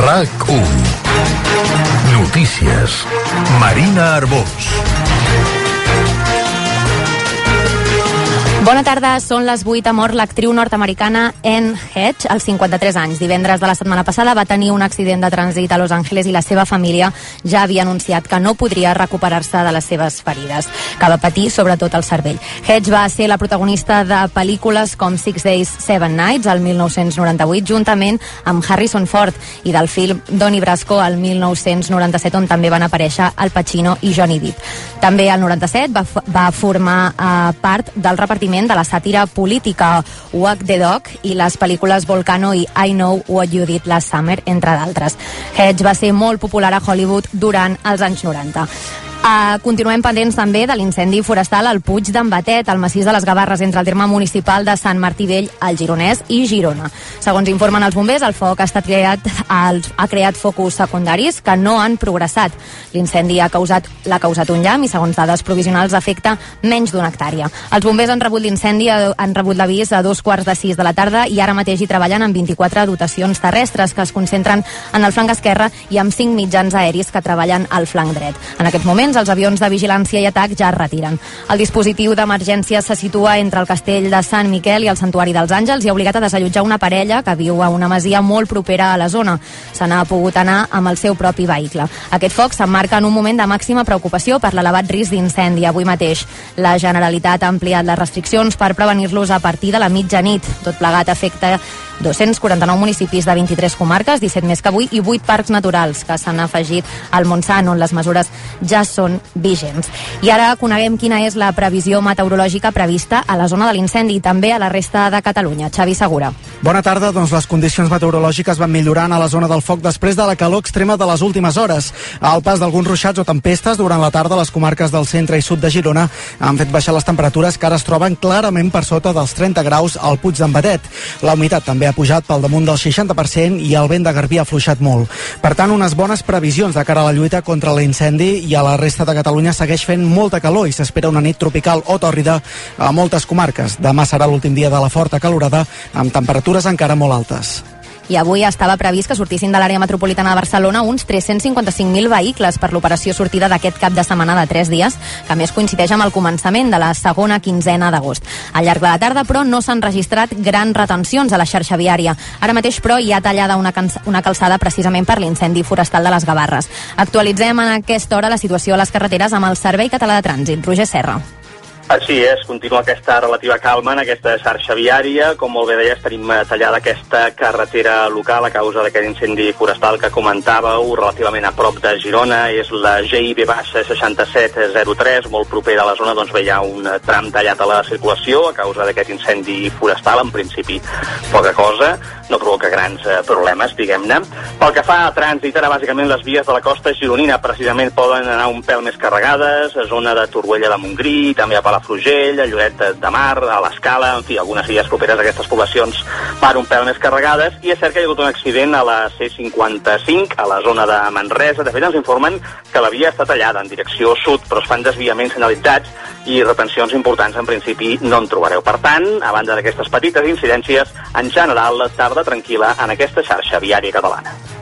RAC 1. Noticias. Marina Arbós. Bona tarda, són les 8 a mort l'actriu nord-americana Anne Hedge, als 53 anys. Divendres de la setmana passada va tenir un accident de trànsit a Los Angeles i la seva família ja havia anunciat que no podria recuperar-se de les seves ferides, que va patir sobretot el cervell. Hedge va ser la protagonista de pel·lícules com Six Days, Seven Nights, al 1998, juntament amb Harrison Ford, i del film Donnie Brasco, al 1997, on també van aparèixer Al Pacino i Johnny Depp. També al 97 va, va formar uh, part del repartiment seguiment de la sàtira política Walk the Dog i les pel·lícules Volcano i I Know What You Did Last Summer, entre d'altres. Hedge va ser molt popular a Hollywood durant els anys 90. Uh, continuem pendents també de l'incendi forestal al Puig d'en Batet, al massís de les Gavarres, entre el terme municipal de Sant Martí Vell, al Gironès i Girona. Segons informen els bombers, el foc ha, estat creat, ha creat focus secundaris que no han progressat. L'incendi ha causat l'ha causat un llamp i, segons dades provisionals, afecta menys d'una hectàrea. Els bombers han rebut l'incendi, han rebut l'avís a dos quarts de sis de la tarda i ara mateix hi treballen amb 24 dotacions terrestres que es concentren en el flanc esquerre i amb 5 mitjans aeris que treballen al flanc dret. En aquest moment, moments els avions de vigilància i atac ja es retiren. El dispositiu d'emergència se situa entre el castell de Sant Miquel i el Santuari dels Àngels i ha obligat a desallotjar una parella que viu a una masia molt propera a la zona. Se n'ha pogut anar amb el seu propi vehicle. Aquest foc s'emmarca en un moment de màxima preocupació per l'elevat risc d'incendi. Avui mateix la Generalitat ha ampliat les restriccions per prevenir-los a partir de la mitjanit. Tot plegat afecta 249 municipis de 23 comarques, 17 més que avui, i 8 parcs naturals que s'han afegit al Montsant, on les mesures ja són vigents. I ara coneguem quina és la previsió meteorològica prevista a la zona de l'incendi i també a la resta de Catalunya. Xavi Segura. Bona tarda, doncs les condicions meteorològiques van millorant a la zona del foc després de la calor extrema de les últimes hores. Al pas d'alguns ruixats o tempestes durant la tarda les comarques del centre i sud de Girona han fet baixar les temperatures que ara es troben clarament per sota dels 30 graus al Puig d'en Batet. La humitat també ha pujat pel damunt del 60% i el vent de Garbí ha fluixat molt. Per tant, unes bones previsions de cara a la lluita contra l'incendi i a la resta de Catalunya segueix fent molta calor i s'espera una nit tropical o tòrrida a moltes comarques. Demà serà l'últim dia de la forta calorada amb temperatures encara molt altes i avui estava previst que sortissin de l'àrea metropolitana de Barcelona uns 355.000 vehicles per l'operació sortida d'aquest cap de setmana de 3 dies, que més coincideix amb el començament de la segona quinzena d'agost. Al llarg de la tarda, però, no s'han registrat grans retencions a la xarxa viària. Ara mateix, però, hi ha tallada una, una calçada precisament per l'incendi forestal de les Gavarres. Actualitzem en aquesta hora la situació a les carreteres amb el Servei Català de Trànsit. Roger Serra. Així és, continua aquesta relativa calma en aquesta xarxa viària. Com molt bé deies, tenim eh, tallada aquesta carretera local a causa d'aquest incendi forestal que comentàveu relativament a prop de Girona. És la GIB 6703, molt propera a la zona, doncs bé, hi ha un tram tallat a la circulació a causa d'aquest incendi forestal. En principi, poca cosa, no provoca grans eh, problemes, diguem-ne. Pel que fa a trànsit, ara bàsicament les vies de la costa gironina precisament poden anar un pèl més carregades, a zona de Torroella de Montgrí, també a Palau Palafrugell, a Lloret de Mar, a l'Escala, en fi, algunes illes properes a aquestes poblacions van un pèl més carregades, i és cert que hi ha hagut un accident a la C55, a la zona de Manresa. De fet, ens informen que la via està tallada en direcció sud, però es fan desviaments senyalitzats i retencions importants en principi no en trobareu. Per tant, a banda d'aquestes petites incidències, en general, tarda tranquil·la en aquesta xarxa viària catalana.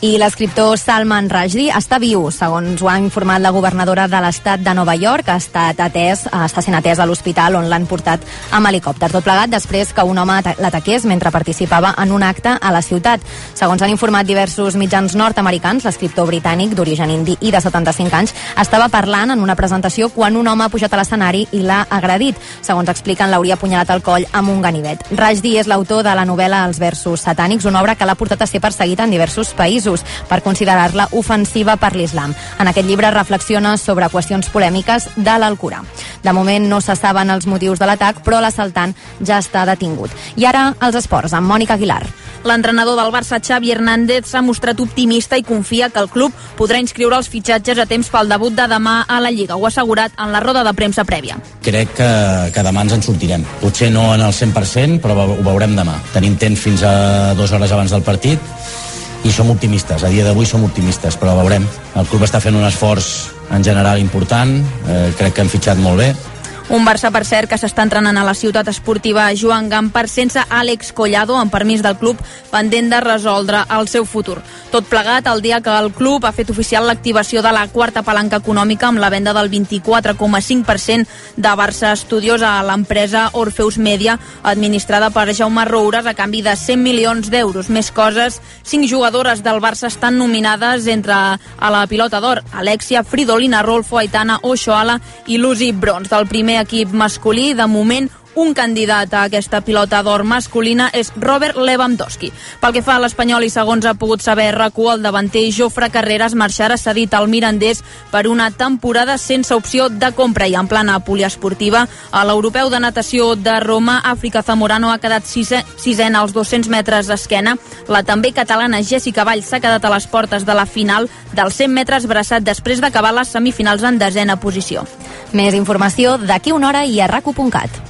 I l'escriptor Salman Rushdie està viu, segons ho ha informat la governadora de l'estat de Nova York, ha estat atès, està sent atès a l'hospital on l'han portat amb helicòpter. Tot plegat després que un home l'ataqués mentre participava en un acte a la ciutat. Segons han informat diversos mitjans nord-americans, l'escriptor britànic d'origen indi i de 75 anys estava parlant en una presentació quan un home ha pujat a l'escenari i l'ha agredit. Segons expliquen, l'hauria apunyalat al coll amb un ganivet. Rushdie és l'autor de la novel·la Els versos satànics, una obra que l'ha portat a ser perseguit en diversos països països per considerar-la ofensiva per l'islam. En aquest llibre reflexiona sobre qüestions polèmiques de l'Alcorà. De moment no se saben els motius de l'atac, però l'assaltant ja està detingut. I ara els esports, amb Mònica Aguilar. L'entrenador del Barça, Xavi Hernández, s'ha mostrat optimista i confia que el club podrà inscriure els fitxatges a temps pel debut de demà a la Lliga. Ho ha assegurat en la roda de premsa prèvia. Crec que, que demà ens en sortirem. Potser no en el 100%, però ho veurem demà. Tenim temps fins a dues hores abans del partit i som optimistes, a dia d'avui som optimistes, però veurem. El club està fent un esforç en general important, eh, crec que han fitxat molt bé, Un Barça, per cert, que s'està entrenant a la ciutat esportiva Joan Gampar sense Àlex Collado, amb permís del club, pendent de resoldre el seu futur. Tot plegat el dia que el club ha fet oficial l'activació de la quarta palanca econòmica amb la venda del 24,5% de Barça Studios a l'empresa Orfeus Media, administrada per Jaume Roures a canvi de 100 milions d'euros. Més coses, cinc jugadores del Barça estan nominades entre a la pilota d'or Alexia, Fridolina, Rolfo, Aitana, Ochoala i Lucy Brons. Del primer equip masculí, de moment, un candidat a aquesta pilota d'or masculina és Robert Lewandowski. Pel que fa a l'Espanyol i segons ha pogut saber RAC1, el davanter Jofre Carreras marxarà cedit al Mirandés per una temporada sense opció de compra i en plana poliesportiva. A l'europeu de natació de Roma, Àfrica Zamorano ha quedat sisè, sisena als 200 metres d'esquena. La també catalana Jessica Vall s'ha quedat a les portes de la final dels 100 metres braçat després d'acabar les semifinals en desena posició. Més informació d'aquí una hora i a raco.cat.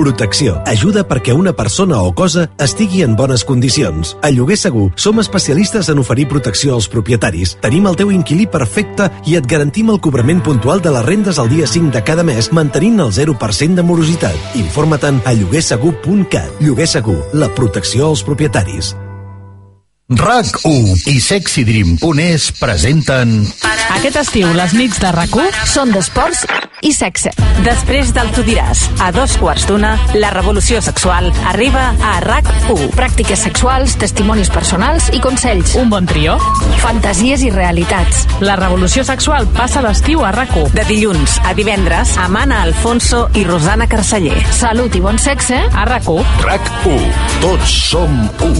Protecció. Ajuda perquè una persona o cosa estigui en bones condicions. A Lloguer Segur som especialistes en oferir protecció als propietaris. Tenim el teu inquilí perfecte i et garantim el cobrament puntual de les rendes el dia 5 de cada mes mantenint el 0% de morositat. Informa-te'n a lloguersegur.cat. Lloguer Segur, la protecció als propietaris. RAC1 i sexydream.es presenten Aquest estiu, les nits de rac són d'esports i sexe. Després del Tu diràs, a dos quarts d'una, la revolució sexual arriba a RAC1. Pràctiques sexuals, testimonis personals i consells. Un bon trio. Fantasies i realitats. La revolució sexual passa l'estiu a rac De dilluns a divendres, amb Anna Alfonso i Rosana Carceller. Salut i bon sexe a rac RAC1. Tots som u.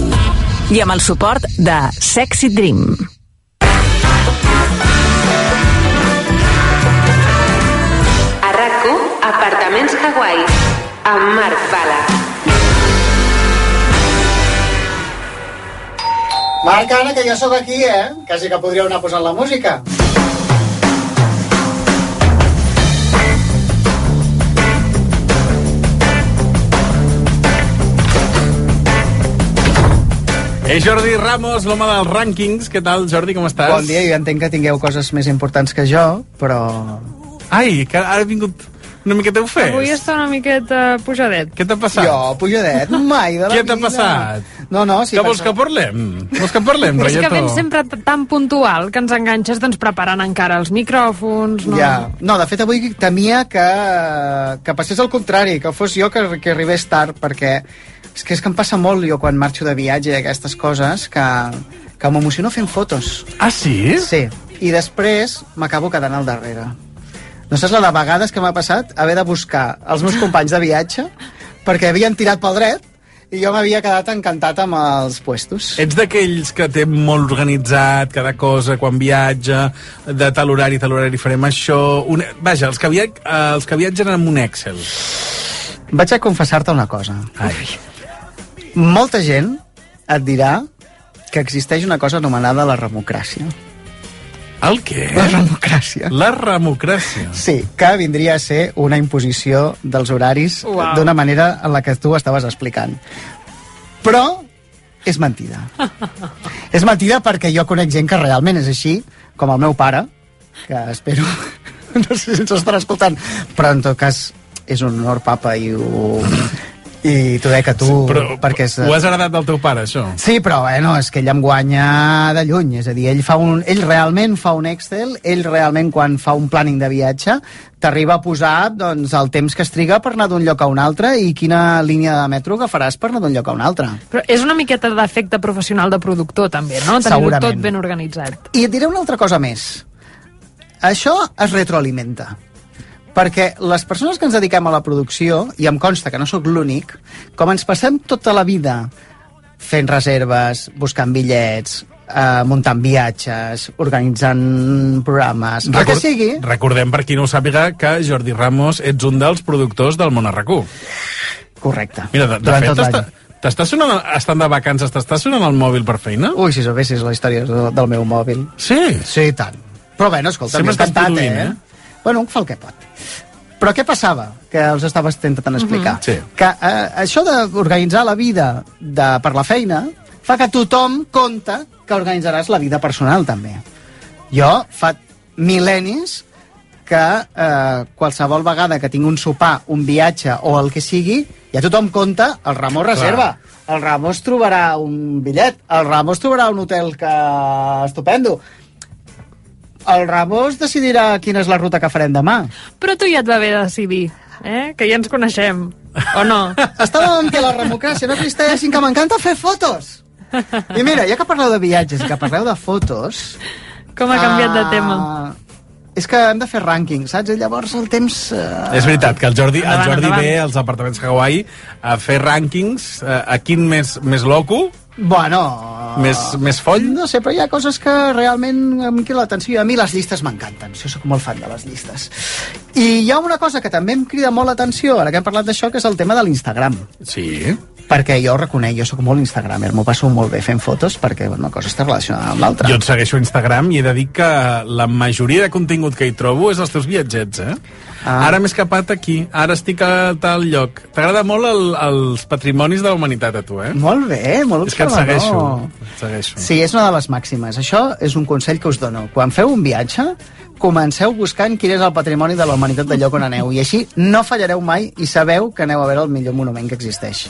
I amb el suport de Sexy Dream. RAC1, Apartaments Hawaii, amb Marc Bala. Marc, Anna, que jo sóc aquí, eh? Quasi que podríeu anar posant la música. És Jordi Ramos, l'home dels rànquings. Què tal, Jordi, com estàs? Bon dia, jo entenc que tingueu coses més importants que jo, però... Ai, que ara ha vingut una miqueta ofès. Avui està una miqueta pujadet. Què t'ha passat? Jo, pujadet, mai de la Què t'ha passat? No, no, sí, que vols que parlem? Vols que parlem, És que vens sempre tan puntual que ens enganxes doncs, preparant encara els micròfons. No? Ja. No, de fet, avui temia que, que passés el contrari, que fos jo que, que arribés tard, perquè és que és que em passa molt jo quan marxo de viatge i aquestes coses, que, que m'emociono fent fotos. Ah, sí? Sí. I després m'acabo quedant al darrere. No saps la de vegades que m'ha passat haver de buscar els meus companys de viatge perquè havien tirat pel dret i jo m'havia quedat encantat amb els puestos. Ets d'aquells que té molt organitzat cada cosa quan viatja, de tal horari, tal horari farem això... Un... Vaja, els que, via... eh, els que viatgen amb un Excel. Vaig a confessar-te una cosa. Ai. Molta gent et dirà que existeix una cosa anomenada la democràcia. El què? La democràcia. La democràcia. Sí, que vindria a ser una imposició dels horaris Uau. d'una manera en la que tu estaves explicant. Però és mentida. és mentida perquè jo conec gent que realment és així, com el meu pare, que espero... no sé si ens estarà escoltant, però en tot cas és un honor, papa, i ho... I t'ho dec a tu, Però perquè és... ho has heredat del teu pare, això? Sí, però bueno, és que ell em guanya de lluny, és a dir, ell, fa un, ell realment fa un Excel, ell realment quan fa un planning de viatge t'arriba a posar doncs, el temps que es triga per anar d'un lloc a un altre i quina línia de metro agafaràs per anar d'un lloc a un altre. Però és una miqueta d'efecte professional de productor, també, no? Tenir Segurament. tot ben organitzat. I et diré una altra cosa més. Això es retroalimenta. Perquè les persones que ens dediquem a la producció, i em consta que no sóc l'únic, com ens passem tota la vida fent reserves, buscant bitllets, eh, muntant viatges, organitzant programes, el que sigui. Recordem, per qui no ho sàpiga, que Jordi Ramos ets un dels productors del Món RAC1. Correcte. Mira, de, de Durant fet, t'està- sonant, estant de vacances, t'està sonant el mòbil per feina? Ui, si sabessis la història del, del meu mòbil. Sí? Sí, tant. Però bueno, escolta, Sempre m'he encantat, eh? eh? Bueno, un fa el que pot. Però què passava? Que els estava intentant explicar. Mhm. Sí. Que eh, això d'organitzar la vida de, per la feina fa que tothom compta que organitzaràs la vida personal, també. Jo fa mil·lennis que eh, qualsevol vegada que tinc un sopar, un viatge o el que sigui, ja tothom compta, el Ramon reserva. El Ramos trobarà un bitllet, el Ramos trobarà un hotel que estupendo. El Ramos decidirà quina és la ruta que farem demà. Però tu ja et va bé decidir, eh? Que ja ens coneixem, o no? Estàvem que la democràcia no existeix que m'encanta fer fotos. I mira, ja que parleu de viatges i que parleu de fotos... Com ha canviat de tema? Uh, és que hem de fer rànquing, saps? I llavors el temps... Uh... És veritat que el Jordi, el Jordi endavant. ve als apartaments Hawaii a fer rànquings, eh, a quin més, més loco, Bueno... més, més foll. No sé, però hi ha coses que realment em crida l'atenció. A mi les llistes m'encanten. Jo sóc molt fan de les llistes. I hi ha una cosa que també em crida molt l'atenció, ara que hem parlat d'això, que és el tema de l'Instagram. Sí. Perquè jo ho reconec, jo sóc molt instagramer, m'ho passo molt bé fent fotos perquè una cosa està relacionada amb l'altra. Jo et segueixo a Instagram i he de dir que la majoria de contingut que hi trobo és els teus viatgets, eh? Ah. Ara m'he escapat aquí, ara estic a tal lloc. T'agrada molt el, els patrimonis de la humanitat, a tu, eh? Molt bé, molt És que et segueixo, et segueixo. Sí, és una de les màximes. Això és un consell que us dono. Quan feu un viatge, comenceu buscant quin és el patrimoni de la humanitat del lloc on aneu. I així no fallareu mai i sabeu que aneu a veure el millor monument que existeix.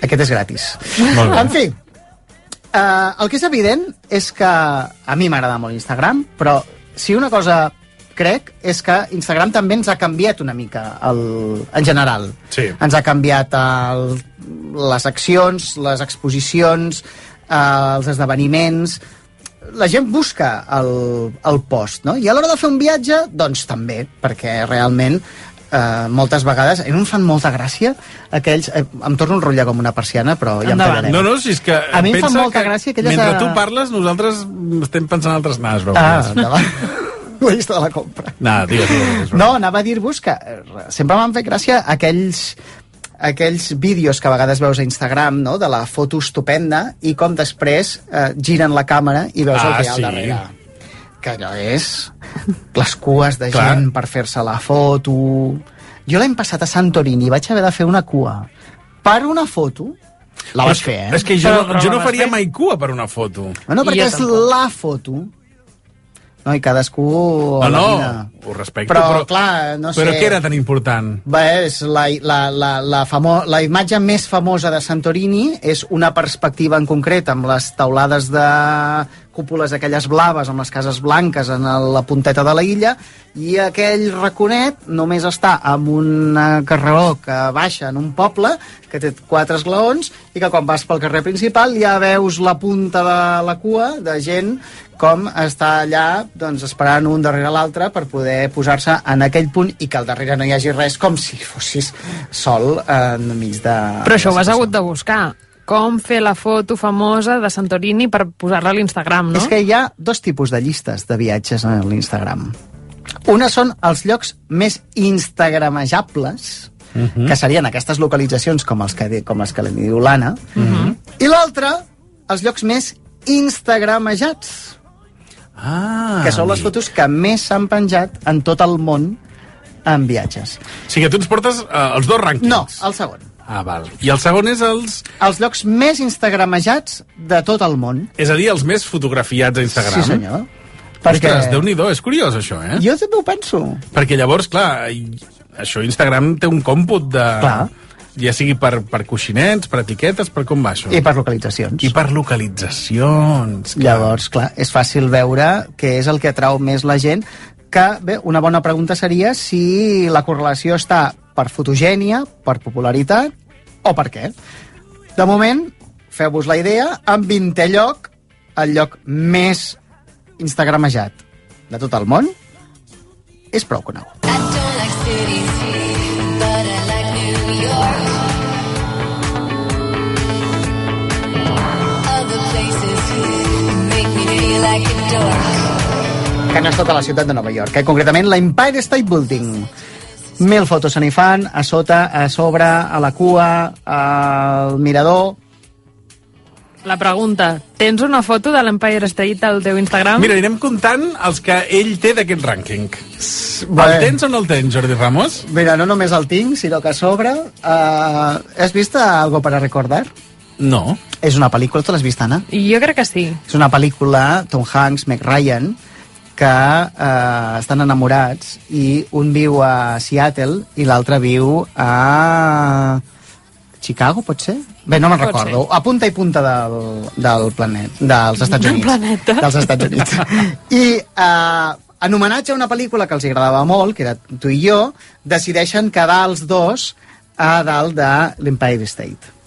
Aquest és gratis. Molt bé. En fi, uh, el que és evident és que a mi m'agrada molt Instagram, però si una cosa crec és que Instagram també ens ha canviat una mica el, en general. Sí. Ens ha canviat el, les accions, les exposicions, eh, els esdeveniments... La gent busca el, el post, no? I a l'hora de fer un viatge, doncs també, perquè realment eh, moltes vegades, a mi em fan molta gràcia aquells... Eh, em torno a enrotllar com una persiana, però ja em Endavant. tallarem. No, no, si és que... A mi em fa pensa molta que gràcia aquelles... Mentre eh, tu parles, nosaltres estem pensant altres... És broma. Ah, endavant. La llista de la compra. No, digues, digues. No, anava a dir-vos que eh, sempre m'han fet gràcia aquells aquells vídeos que a vegades veus a Instagram, no?, de la foto estupenda i com després eh, giren la càmera i veus el Ah, que hi ha al sí. darrere. Que allò és les cues de Clar. gent per fer-se la foto... Jo l'any passat a Santorini vaig haver de fer una cua per una foto. La que- fer, eh? És que jo, Però- no, però jo no vas faria fer? mai cua per una foto. Bueno, I perquè és tampoc. la foto. No, i cadascú... No, no. Ho respecto, Però, però- clar, no sé... Però què era tan important? Bé, és la, la, la, la, famo la imatge més famosa de Santorini és una perspectiva en concret amb les taulades de cúpules aquelles blaves amb les cases blanques en la punteta de la illa i aquell raconet només està amb un carreró que baixa en un poble que té quatre esglaons i que quan vas pel carrer principal ja veus la punta de la cua de gent com està allà doncs, esperant un darrere l'altre per poder posar-se en aquell punt i que al darrere no hi hagi res, com si fossis sol enmig de... Però això ho has hagut de buscar. Com fer la foto famosa de Santorini per posar-la a l'Instagram, no? És que hi ha dos tipus de llistes de viatges a l'Instagram. Una són els llocs més instagramejables, que serien aquestes localitzacions com, els que, com les que li diu l'Anna, i l'altra, els llocs més instagramejats, Ah, que són les fotos que més s'han penjat en tot el món en viatges. O sigui, tu ens portes uh, els dos rànquings. No, el segon. Ah, val. I el segon és els... Els llocs més instagramejats de tot el món. És a dir, els més fotografiats a Instagram. Sí, senyor. Perquè... Ostres, déu-n'hi-do, és curiós això, eh? Jo també ho penso. Perquè llavors, clar, això Instagram té un còmput de... Clar. Ja sigui per, per coixinets, per etiquetes, per com va això? I per localitzacions. I per localitzacions. Clar. Llavors, clar, és fàcil veure què és el que atrau més la gent, que, bé, una bona pregunta seria si la correlació està per fotogènia, per popularitat, o per què. De moment, feu-vos la idea, en 20è lloc, el lloc més instagramejat de tot el món, és prou conegut. Other places que no és tota la ciutat de Nova York, eh? concretament l'Empire State Building. Mil fotos se n'hi fan, a sota, a sobre, a la cua, al mirador... La pregunta, tens una foto de l'Empire State al teu Instagram? Mira, anirem comptant els que ell té d'aquest rànquing. Bé. El tens o no el tens, Jordi Ramos? Mira, no només el tinc, sinó que a sobre... Uh, has vist Algo para recordar? No. És una pel·lícula, tu l'has vist, Anna? Jo crec que sí. És una pel·lícula, Tom Hanks, Meg Ryan, que eh, estan enamorats i un viu a Seattle i l'altre viu a Chicago, pot ser? Bé, no me'n recordo. A punta i punta del, del planet, dels Estats Del Units. planeta. Dels Estats Units. I eh, en homenatge a una pel·lícula que els agradava molt, que era Tu i jo, decideixen quedar els dos a dalt de l'Empire State.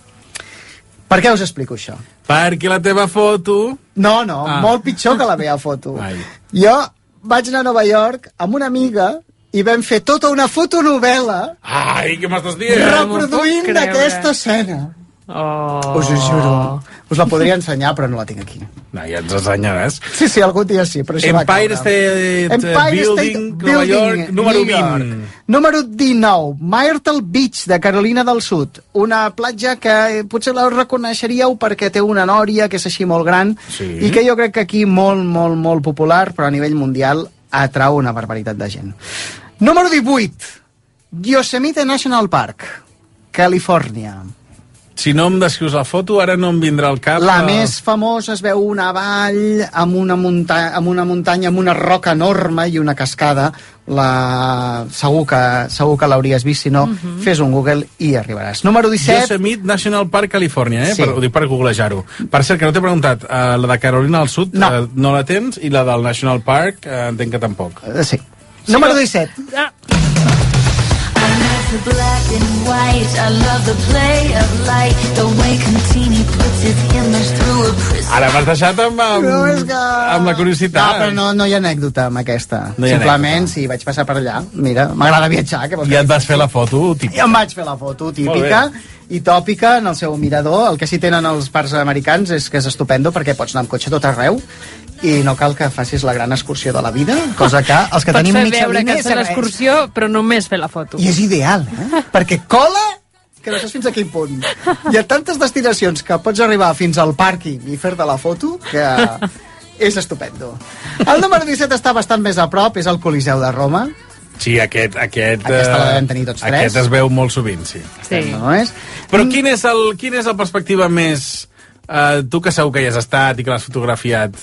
Per què us explico això? Perquè la teva foto... No, no, Ah. molt pitjor que la meva foto. Ai. Jo vaig anar a Nova York amb una amiga i vam fer tota una fotonovel·la Ai, què m'estàs dient? reproduint creure. aquesta escena. Oh. Us ho juro. Us la podria ensenyar, però no la tinc aquí. No, ja ens ensenyaràs. Sí, sí, algun dia sí, però això va Empire caure. State Empire Building, State Nova Building, York, número New York. 20. Número 19, Myrtle Beach, de Carolina del Sud. Una platja que eh, potser la reconeixeríeu perquè té una nòria que és així molt gran Sí. i que jo crec que aquí molt, molt, molt popular, però a nivell mundial atrau una barbaritat de gent. Número 18, Yosemite National Park, Califòrnia. Si no em descrius la foto, ara no em vindrà al cap... La eh, més famosa es veu una vall amb una, munta amb una muntanya amb una roca enorme i una cascada. La... Segur que, segur que l'hauries vist, si no, fes un Google i arribaràs. Número 17... Yosemite National Park, Califòrnia, eh? Sí. Sí. Per, ho dic per googlejar-ho. Per cert, que no t'he preguntat, uh, la de Carolina del Sud No. eh, no la tens i la del National Park uh, entenc que tampoc. Eh, sí. Número 17. The black and white. I love the play of light. The way Contini puts his hammers through a prism. Ara m'has deixat amb, amb, No, és que... amb la No, curiositat. però no, no hi ha anècdota amb aquesta. No Simplement, sí, vaig passar per allà. Mira, m'agrada viatjar. Què vols I que et vas fer la foto I típica. em vaig fer la foto típica i tòpica en el seu mirador. El que sí tenen els parcs americans és que és estupendo perquè pots anar amb cotxe tot arreu i no cal que facis la gran excursió de la vida, cosa que els que Pots tenim fer mitja veure que línia has fet l'excursió, però només fer la foto. I és ideal, eh? perquè cola que no saps fins a quin punt. Hi ha tantes destinacions que pots arribar fins al pàrquing i fer-te la foto que és estupendo. El número 17 està bastant més a prop, és el Coliseu de Roma. Sí, aquest... aquest Aquesta la eh, devem tenir tots tres. Aquest es veu molt sovint, sí. Sí. No és? Però quin és el, quin és el perspectiva més... Uh, tu que segur que hi has estat i que l'has fotografiat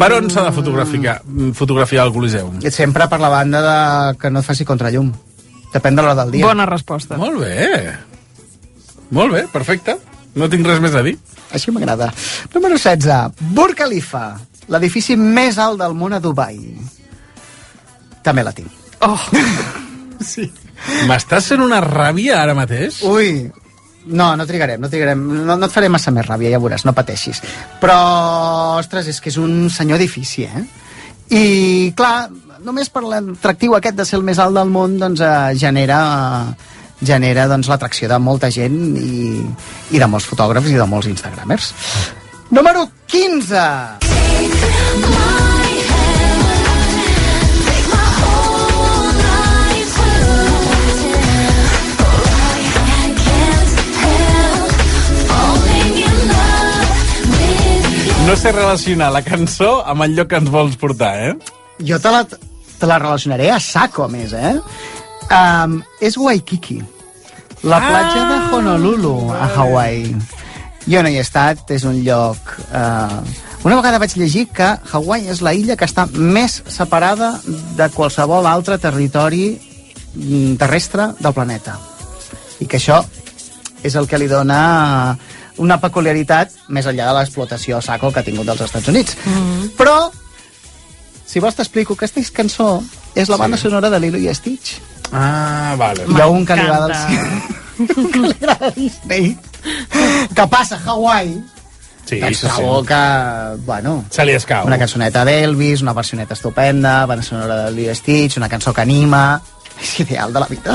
per on s'ha de fotografiar, fotografiar el Coliseu? Sempre per la banda de que no et faci contrallum. Depèn de l'hora del dia. Bona resposta. Molt bé. Molt bé, perfecte. No tinc res més a dir. Així m'agrada. Número 16. Burj Khalifa, l'edifici més alt del món a Dubai. També la tinc. Oh, Sí. M'estàs fent una ràbia ara mateix? Ui, no, no trigarem, no trigarem. No, no et faré massa més ràbia, ja veuràs, no pateixis. Però, ostres, és que és un senyor edifici, eh? I, clar, només per l'atractiu aquest de ser el més alt del món, doncs, eh, genera, genera doncs, l'atracció de molta gent i, i de molts fotògrafs i de molts instagramers. Número 15. No sé relacionar la cançó amb el lloc que ens vols portar, eh? Jo te la, te la relacionaré a saco, a més, eh? Um, és Waikiki, la platja de Honolulu, a Hawaii. Jo no hi he estat, és un lloc... Uh, una vegada vaig llegir que Hawaii és la illa que està més separada de qualsevol altre territori mm, terrestre del planeta. I que això és el que li dona una peculiaritat més enllà de l'explotació a saco que ha tingut dels Estats Units. Mm -hmm. Però, si vols t'explico, aquesta cançó és la banda sonora de Lilo i Stitch. Ah, vale. Hi ha un que li agrada el... un que li agrada Disney que passa a Hawaii Sí, doncs sí, sí. que, bueno, Se li escau. una cançoneta d'Elvis, una versioneta estupenda, banda sonora de Lilo i Stitch, una cançó que anima... És ideal de la vida.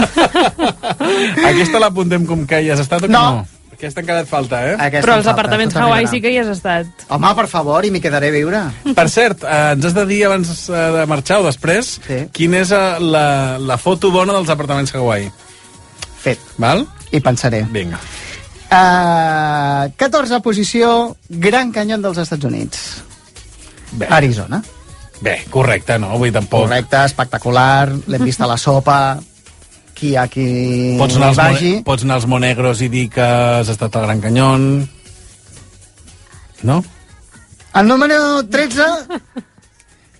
Aquesta l'apuntem com que hi has estat o que No. no? Aquesta encara et falta, eh? Aquesta Però em als falta, apartaments Hawaii sí que hi has estat. Home, per favor, i m'hi quedaré a viure. Per cert, eh, ens has de dir abans eh, de marxar o després sí. quina és eh, la, la foto bona dels apartaments Hawaii. Fet. Val? I pensaré. Vinga. Uh, 14 posició, Gran Canyón dels Estats Units. Bé. Arizona. Bé, correcte, no? Vull dir, tampoc... Correcte, espectacular, l'hem vist a la sopa, qui hi ha qui Pots anar, vagi. Mone- pots anar als Monegros i dir que has estat al Gran Canyón... No? El número 13,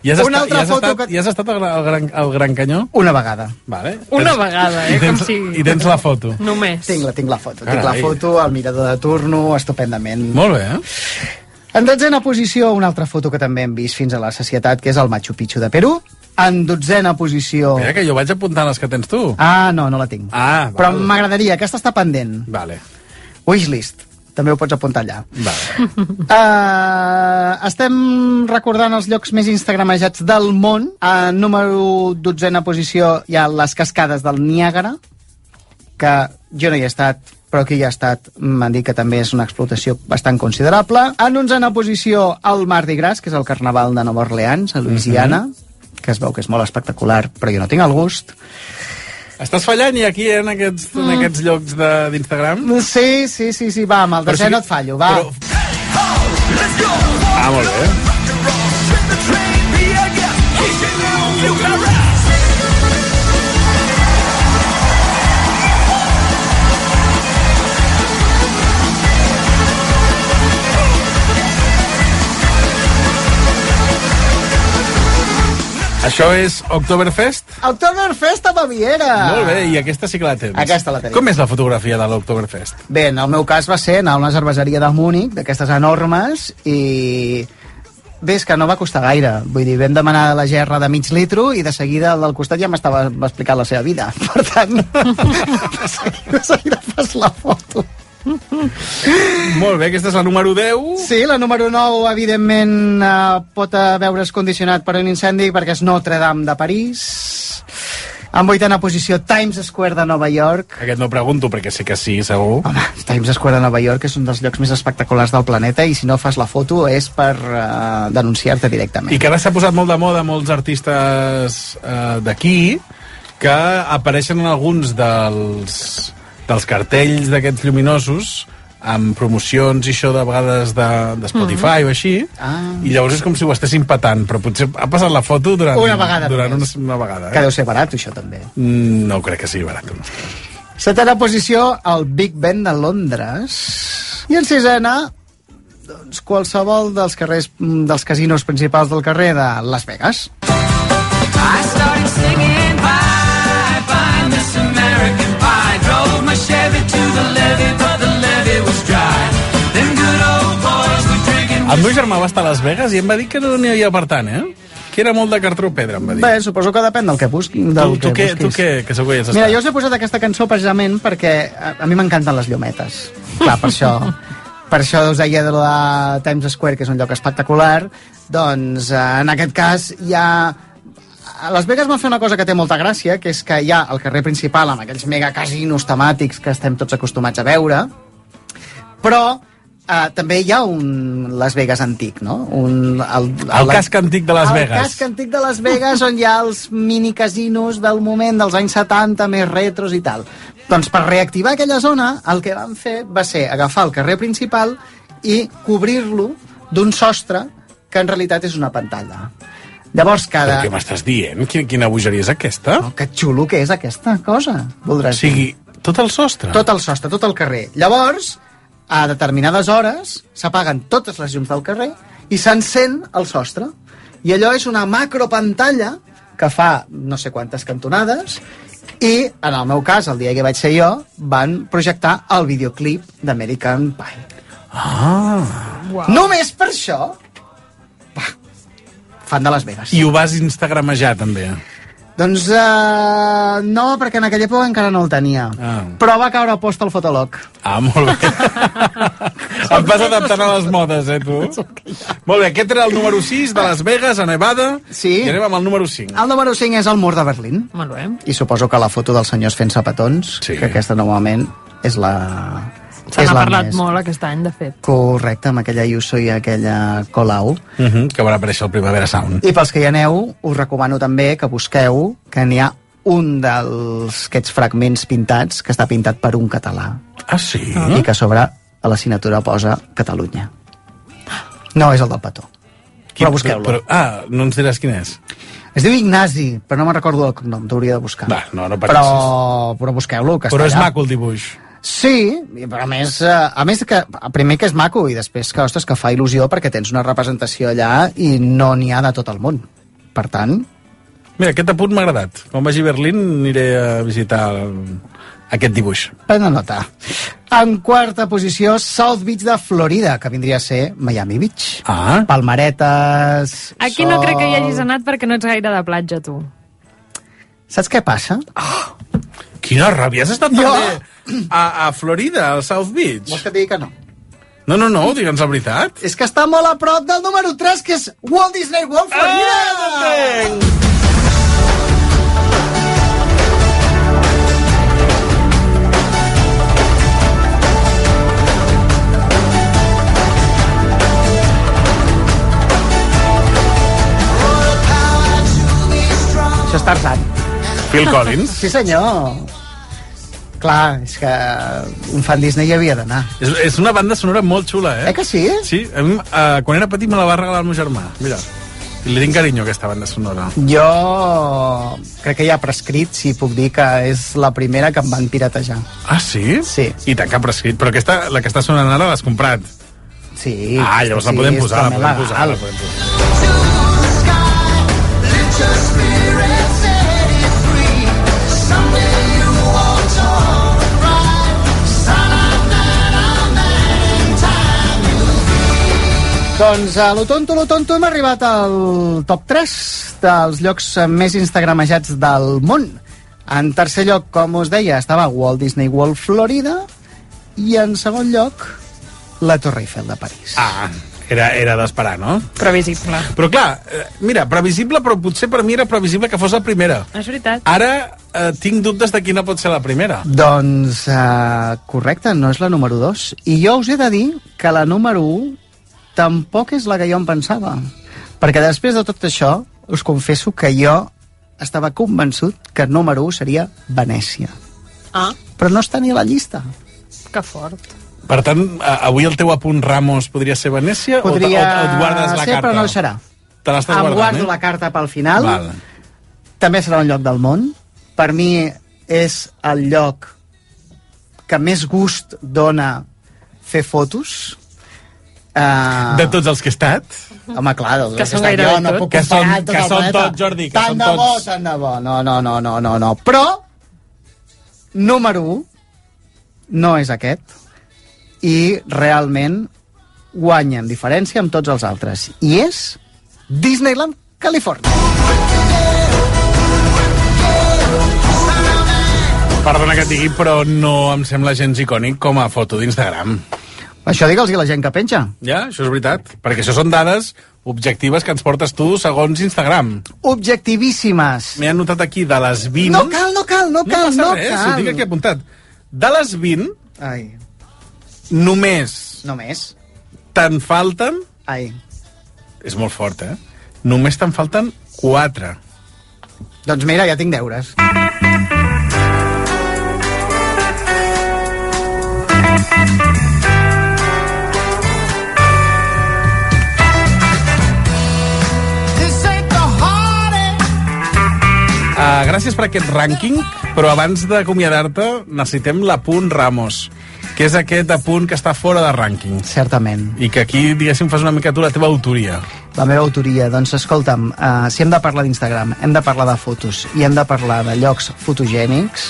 I has, Una estat, altra i has, foto estat, que- i has estat al, al, Gran, al Gran Canyó? una vegada. Vale. Una Tens- vegada, eh? I tens, Com si... I tens la foto. Només. Tinc la, tinc la foto, tinc la Carai. foto, el mirador de turno, estupendament. Molt bé, eh? En dotzena posició, una altra foto que també hem vist fins a la societat, que és el Machu Picchu de Perú. En dotzena posició... Mira que jo vaig apuntant les que tens tu. Ah, no, no la tinc. Ah, Però val. m'agradaria, aquesta està pendent. Vale. Wishlist. També ho pots apuntar allà. Vale. Uh, estem recordant els llocs més instagramejats del món. A número dotzena posició hi ha les cascades del Niàgara, que jo no hi he estat, però qui hi ha estat m'han dit que també és una explotació bastant considerable. En onzena posició, el Mardi Gras, que és el carnaval de Nova Orleans, a Louisiana, que es veu que és molt espectacular, però jo no tinc el gust. Estàs fallant i aquí en aquests, en aquests llocs de- d'Instagram? Sí, sí, sí, sí, va, amb el Però desè sí no et fallo, va. Però- Ah, molt bé. Això és Oktoberfest? Oktoberfest a Baviera! Molt bé, i aquesta sí que la tens. Aquesta la tenim. Com és la fotografia de l'Oktoberfest? Bé, en el meu cas va ser anar a una cerveseria de Múnich, d'aquestes enormes, i... Bé, és que no va costar gaire. Vull dir, vam demanar la gerra de mig litro i de seguida el del costat ja m'estava explicant la seva vida. Per tant, de seguida, de seguida fas la foto. Molt bé, aquesta és la número 10. Sí, la número 9, evidentment, eh, pot veure's condicionat per un incendi perquè és Notre Dame de París. En vuitena posició, Times Square de Nova York. Aquest no pregunto, perquè sé que sí, segur. Home, Times Square de Nova York és un dels llocs més espectaculars del planeta i si no fas la foto és per uh, denunciar-te directament. I que ara s'ha posat molt de moda molts artistes eh, d'aquí que apareixen en alguns dels, dels cartells d'aquests lluminosos amb promocions i això de vegades de, de Spotify o així Ah. i llavors és com si ho estessin patant però potser ha passat la foto durant, Una vegada durant una, una vegada Que eh? deu ser barat, això, també. Mm, no crec que sigui barat no. Setena posició, el Big Ben de Londres. I en sisena, doncs, qualsevol dels carrers, mm, dels casinos principals del carrer de Las Vegas. I started singing my Chevy to the levee, but the levee was dry. Them good old boys were drinking. el meu germà va estar a Las Vegas i em va dir que no n'hi havia per tant eh? que era molt de cartró pedra em va dir Bé, suposo que depèn del que busqui. Del tu, tu, que què, tu busquis. què, que segur que has Mira, jo us he posat aquesta cançó precisament perquè a, a mi m'encanten les llumetes. Clar, per això, per això us deia de la Times Square, que és un lloc espectacular, doncs eh, en aquest cas hi ha... A Las Vegas van fer una cosa que té molta gràcia, que és que hi ha el carrer principal amb aquells mega casinos temàtics que estem tots acostumats a veure, però eh, també hi ha un Las Vegas antic, no? Un, el, El casc antic de Las Vegas. El casc antic de Las Vegas, on hi ha els mini casinos del moment dels anys 70, més retros i tal. Doncs per reactivar aquella zona, el que van fer va ser agafar el carrer principal i cobrir-lo d'un sostre que en realitat és una pantalla. Llavors cada... Però què m'estàs dient? Quina, quina bogeria és aquesta? Oh, que xulo que és aquesta cosa, voldràs O sigui, tot el sostre? Tot el sostre, tot el carrer. Llavors, a determinades hores, s'apaguen totes les llums del carrer i s'encén el sostre. I allò és una macropantalla que fa no sé quantes cantonades i, en el meu cas, el dia que vaig ser jo, van projectar el videoclip d'American Pie. Ah. Wow. Només per això? Fan de Las Vegas. I ho vas instagramejar, també. Doncs uh, no, perquè en aquella època encara no el tenia. Ah. Però va caure a post al fotolog. Ah, molt bé. Et vas adaptant a les modes, eh, tu? Molt bé, aquest era el número 6 de Las Vegas, a Nevada. Sí. I anem amb el número 5. El número 5 és el mur de Berlín. Molt bé. I suposo que la foto dels senyors fent sapatons, Sí. que aquesta normalment és la, Se n'ha la parlat més. molt aquest any, de fet. Correcte, amb aquella Ayuso i aquella Colau. Uh -huh, que va aparèixer el Primavera Sound. I pels que hi aneu, us recomano també que busqueu que n'hi ha un dels aquests fragments pintats que està pintat per un català. Ah, sí? I que a sobre a la signatura posa Catalunya. No és el del petó. Però busqueu-lo. Ah, no ens diràs quin és? Es diu Ignasi, però no me'n recordo el cognom, t'hauria de buscar. Va, no, no però, però busqueu-lo, que Però és allà. maco el dibuix. Sí, però a més, eh, a més que, primer que és maco i després que, ostres, que fa il·lusió perquè tens una representació allà i no n'hi ha de tot el món. Per tant, Mira, aquest apunt m'ha agradat. Quan vagi a Berlín aniré a visitar el- aquest dibuix. pren nota. En quarta posició, South Beach de Florida, que vindria a ser Miami Beach. Ah. Palmeretes... Aquí no crec que hi hagis anat perquè no ets gaire de platja, tu. Saps què passa? Quina ràbia, has estat Jo- també a, a Florida, al South Beach? Vols que digui que no? No, no, no, digue'ns la veritat. És que està molt a prop del número 3, que és Walt Disney World Florida! Això és Tarzan. Phil Collins. Sí, senyor. Clar, és que un fan Disney hi havia d'anar. És, és una banda sonora molt xula, eh? Eh que sí? Sí, a mi, uh, quan era petit me la va regalar el meu germà. Mira, i li tinc carinyo a aquesta banda sonora. Jo crec que ja prescrit, si puc dir que és la primera que em van piratejar. Ah, sí? Sí. I tant que ha prescrit. Però aquesta, la que està sonant ara l'has comprat. Sí. Ah, llavors la sí, podem és posar, la podem posar, la podem posar. Doncs a lo tonto, lo tonto hem arribat al top 3 dels llocs més instagramejats del món. En tercer lloc, com us deia, estava Walt Disney World Florida i en segon lloc la Torre Eiffel de París. Ah, era, era d'esperar, no? Previsible. Però clar, eh, mira, previsible, però potser per mi era previsible que fos la primera. És veritat. Ara eh, tinc dubtes de quina pot ser la primera. Doncs uh, correcte, no és la número 2. I jo us he de dir que la número 1 tampoc és la que jo em pensava. Perquè després de tot això, us confesso que jo estava convençut que el número 1 seria Venècia. Ah, Però no està ni a la llista. que fort. Per tant, avui el teu apunt Ramos podria ser Venècia Podria o, o et guardes la ser, carta? però no serà. Te l'estàs guardant, guardo eh? la carta pel final. Val. També serà un lloc del món. Per mi és el lloc que més gust dona fer fotos. Uh, De tots els que he estat? Home, clar, dels Que que són estat jo no puc Que són- tot que són tots, Jordi, que tant són de bo, tots. tant de bo. No, no, no, no, no, no. Però, número 1 no és aquest i realment guanya en diferència amb tots els altres. I és Disneyland, Califòrnia. Perdona que et digui, però no em sembla gens icònic com a foto d'Instagram. Això digue'ls a la gent que penja. Ja, això és veritat. Perquè això són dades objectives que ens portes tu segons Instagram. Objectivíssimes. M'he anotat aquí de les 20... No cal, no cal, no cal, passa no res, cal. ho tinc aquí apuntat. De les 20, Ai, només només. te'n falten... Ai. És molt fort, eh? Només te'n falten 4. Doncs mira, ja tinc deures. Uh, gràcies per aquest rànquing, però abans d'acomiadar-te necessitem l'apunt Ramos, que és aquest apunt que està fora de rànquing. Certament. I que aquí, diguéssim, fas una mica tu la teva autoria. La meva autoria, doncs escolta'm, uh, si hem de parlar d'Instagram, hem de parlar de fotos i hem de parlar de llocs fotogènics,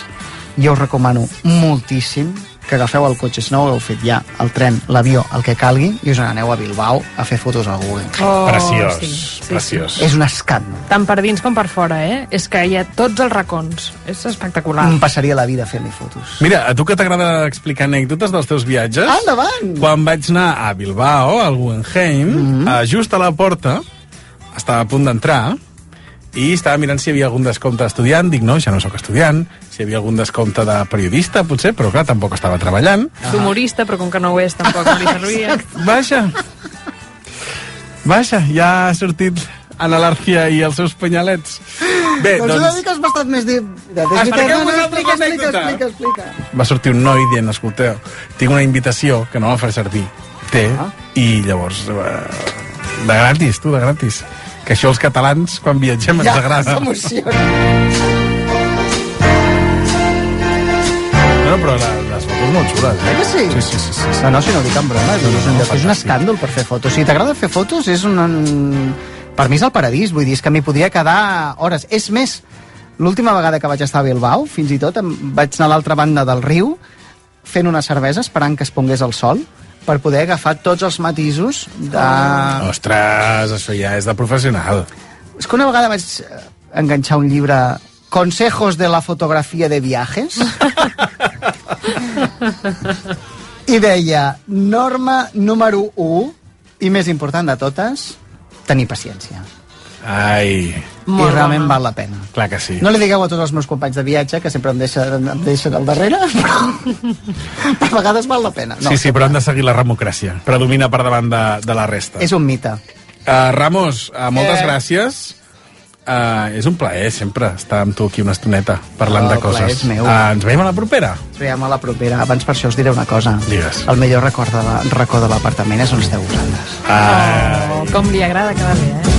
jo us recomano moltíssim que agafeu el cotxe, si no ho heu fet ja, el tren, l'avió, el que calgui, i us n'aneu a Bilbao a fer fotos al Google. Oh, preciós, sí, sí, preciós. És un escàndol. Tant per dins com per fora, eh? És que hi ha tots els racons. És espectacular. Em passaria la vida fent-li fotos. Mira, a tu que t'agrada explicar anècdotes dels teus viatges... Endavant! Quan vaig anar a Bilbao, al Guggenheim, mm -hmm. just a la porta, estava a punt d'entrar, i estava mirant si hi havia algun descompte d'estudiant, dic, no, ja no sóc estudiant, si hi havia algun descompte de periodista, potser, però clar, tampoc estava treballant. D'humorista, però com que no ho és, tampoc no li servia. Vaja. Vaja, ja ha sortit Ana Larcia i els seus penyalets. Bé, doncs, una doncs mica és bastant més... Di... Expliqueu vosaltres explica, explica, explica, explica. va sortir un noi dient, escolteu, tinc una invitació que no la faré servir. Té, i llavors... Eh, de gratis, tu, de gratis. Que això els catalans, quan viatgem, ens Ja, agrada. s'emociona. No, no, però la, les fotos molt xules. Eh? Que sí? Sí, sí, sí. sí. No, no, si no dic en broma, és, No, no, és, un, no, lloc, és un escàndol per fer fotos. Si t'agrada fer fotos, és un, un... Per mi és el paradís, vull dir, és que m'hi podria quedar hores. És més, l'última vegada que vaig estar a Bilbao, fins i tot, em vaig anar a l'altra banda del riu fent una cervesa esperant que es pongués el sol per poder agafar tots els matisos de... Ostres, això ja és de professional. És que una vegada vaig eh, enganxar un llibre Consejos de la fotografia de viajes i deia norma número 1 i més important de totes tenir paciència Ai, i realment val la pena clar que sí. no li digueu a tots els meus companys de viatge que sempre em deixen, em deixen al darrere però a vegades val la pena sí, sí, però han de seguir la democràcia. Predomina per davant de, de la resta. és un mite Uh, Ramos, uh, moltes Eh. gràcies. Uh, és un plaer sempre estar amb tu aquí una estoneta parlant El de coses. meu. Uh, ens veiem a la propera. ens veiem a la propera abans per això us diré una cosa Digues. el millor record de la, l'apartament és on esteu vosaltres Oh, com li agrada quedar bé, eh?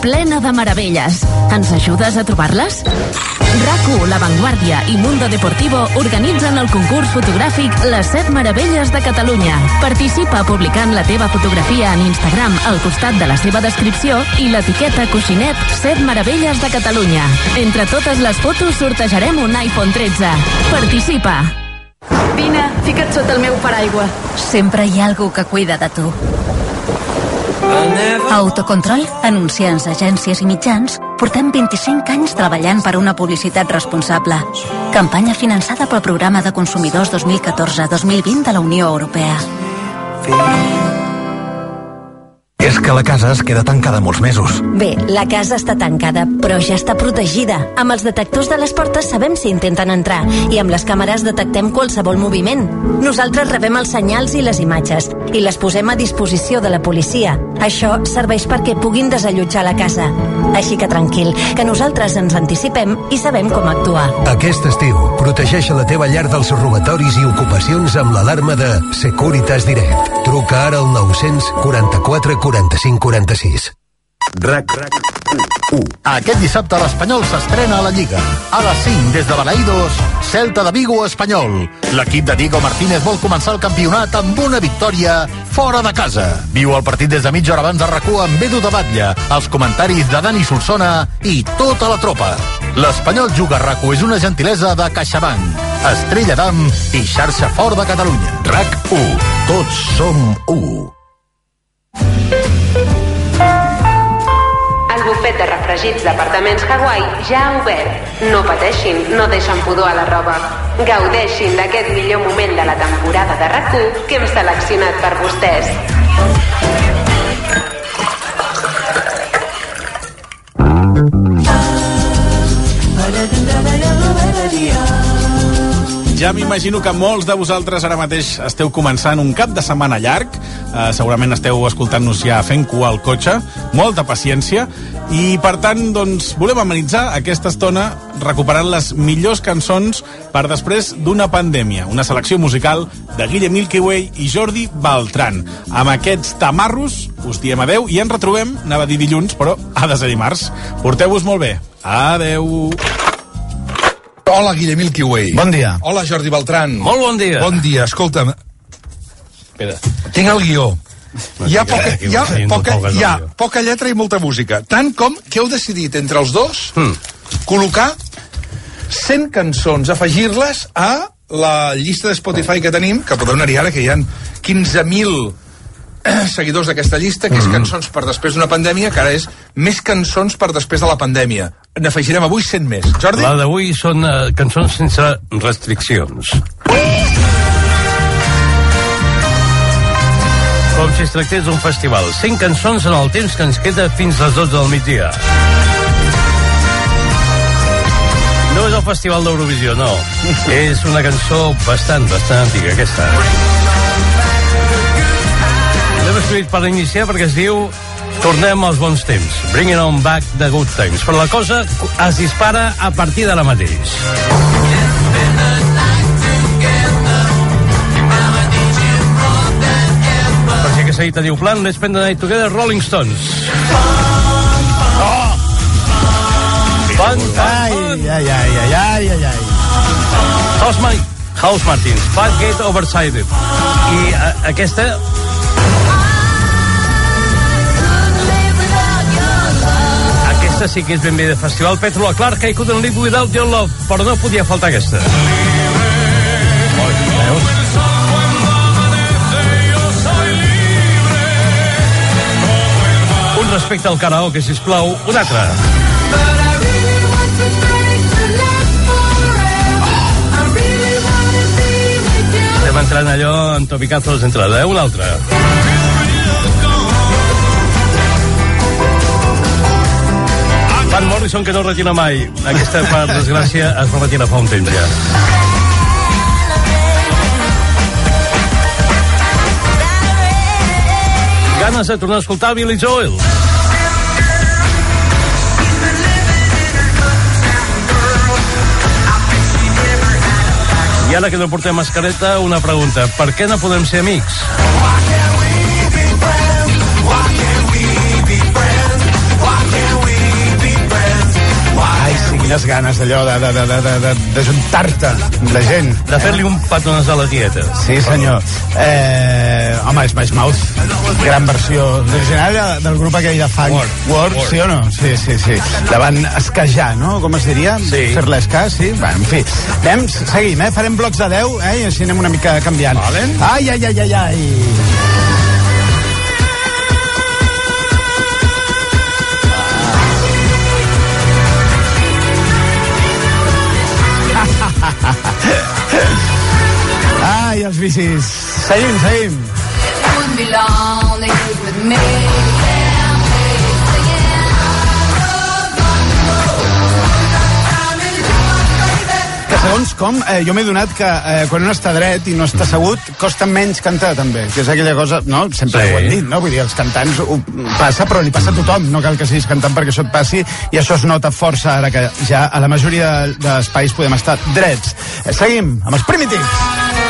Plena de meravelles. Ens ajudes a trobar-les? RAC1, La Vanguardia i Mundo Deportivo organitzen el concurs fotogràfic Les 7 meravelles de Catalunya. Participa publicant la teva fotografia en Instagram al costat de la seva descripció i l'etiqueta coixinet 7 meravelles de Catalunya. Entre totes les fotos sortejarem un iPhone 13. Participa! Vine, fica't sota el meu paraigua. Sempre hi ha algú que cuida de tu. Autocontrol, anunciants, agències i mitjans, portem 25 anys treballant per una publicitat responsable. Campanya finançada pel Programa de Consumidors 2014-2020 de la Unió Europea. És que la casa es queda tancada molts mesos. Bé, la casa està tancada, però ja està protegida. Amb els detectors de les portes sabem si intenten entrar i amb les càmeres detectem qualsevol moviment. Nosaltres rebem els senyals i les imatges i les posem a disposició de la policia. Això serveix perquè puguin desallotjar la casa. Així que tranquil, que nosaltres ens anticipem i sabem com actuar. Aquest estiu, protegeix la teva llar dels robatoris i ocupacions amb l'alarma de Securitas Direct. Truca ara al 944 45 46. RAC 1. Aquest dissabte l'Espanyol s'estrena a la Lliga. A les 5, des de Balaïdos, Celta de Vigo Espanyol. L'equip de Diego Martínez vol començar el campionat amb una victòria fora de casa. Viu el partit des de mitja hora abans de rac amb Edu de Batlle, els comentaris de Dani Solsona i tota la tropa. L'Espanyol Juga a rac és una gentilesa de CaixaBank, Estrella d'Am i xarxa Fort de Catalunya. RAC 1. Tots som 1. Bufet de refregits d'apartaments Hawaii ja ha obert. No pateixin, no deixen pudor a la roba. Gaudeixin d'aquest millor moment de la temporada de rac que hem seleccionat per vostès. Ja m'imagino que molts de vosaltres ara mateix esteu començant un cap de setmana llarg, eh, segurament esteu escoltant-nos ja fent cua al cotxe, molta paciència, i per tant, doncs, volem amenitzar aquesta estona recuperant les millors cançons per després d'una pandèmia, una selecció musical de Guille Milky Way i Jordi Beltran. Amb aquests tamarros us diem adeu i ens retrobem, anava a dir dilluns, però ha de ser dimarts. Porteu-vos molt bé. Adeu. Hola, Guille Milky Way. Bon dia. Hola, Jordi Beltran. Molt bon dia. Bon dia. Escolta'm, Espera. tinc el guió. Hi ha, poca, hi, ha poca, hi ha poca lletra i molta música. Tant com que heu decidit entre els dos Hmm. col·locar 100 cançons, afegir-les a la llista de Spotify que tenim, que podeu anar-hi ara, que hi ha 15.000 eh, seguidors d'aquesta llista, que és Hmm. cançons per després d'una pandèmia, que ara és més cançons per després de la pandèmia. n'afegirem avui 100 més. Jordi? La d'avui són uh, cançons sense restriccions. Com si es tractés d'un festival. 100 cançons en el temps que ens queda fins les 12 del migdia. No és el Festival d'Eurovisió, no. és una cançó bastant, bastant antiga, aquesta. Escrit per iniciar perquè es diu Tornem als bons temps. Bringing on back the good times. Però la cosa es dispara a partir d'ara mateix. Per si aquesta dita diu plan, let's spend the night together, Rolling Stones. Oh! Fun, fun, Ai, ai, ai, ai, ai, ai, ai. House, House Martins, Fat Gate Oversided. I a, aquesta... Aquesta sí que és ben bé de festival. Petro la Clark, I couldn't live without your love. Però no podia faltar aquesta. Veus? Un respecte al karaoke, sisplau. Un altre. Estem entrant allò en topicazos d'entrada, eh? Un altre. Van Morrison que no retira mai. Aquesta, per desgràcia, es va retirar fa un temps ja. Ganes de tornar a escoltar Billy Joel. I ara que no portem mascareta, una pregunta. Per què no podem ser amics? Quines ganes d'allò de, de, de, de, de, de, de juntar-te amb la gent. De fer-li un petones a la tieta. Sí, senyor. Eh, home, Smash Mouth, gran versió original de- del grup aquell de funk. Word. Word, Word. sí o no? Sí, sí, sí. La van esquejar, no? Com es diria? Sí. Fer-la escar, sí? Bé, en fi. Anem, seguim, eh? Farem blocs de 10, eh? I així anem una mica canviant. Vale. Ai, ai, ai, ai, ai. Els bicis. Seguim, seguim. Que segons com, eh, jo m'he donat que eh, quan un està dret i no està assegut, costa menys cantar també, que és aquella cosa, no? Sempre Sí. ho hem dit, no? Vull dir, els cantants ho passa, però li passa a tothom, no cal que siguis cantant perquè això et passi, i això es nota força ara que ja a la majoria d'espais podem estar drets. Eh, seguim amb els primitives.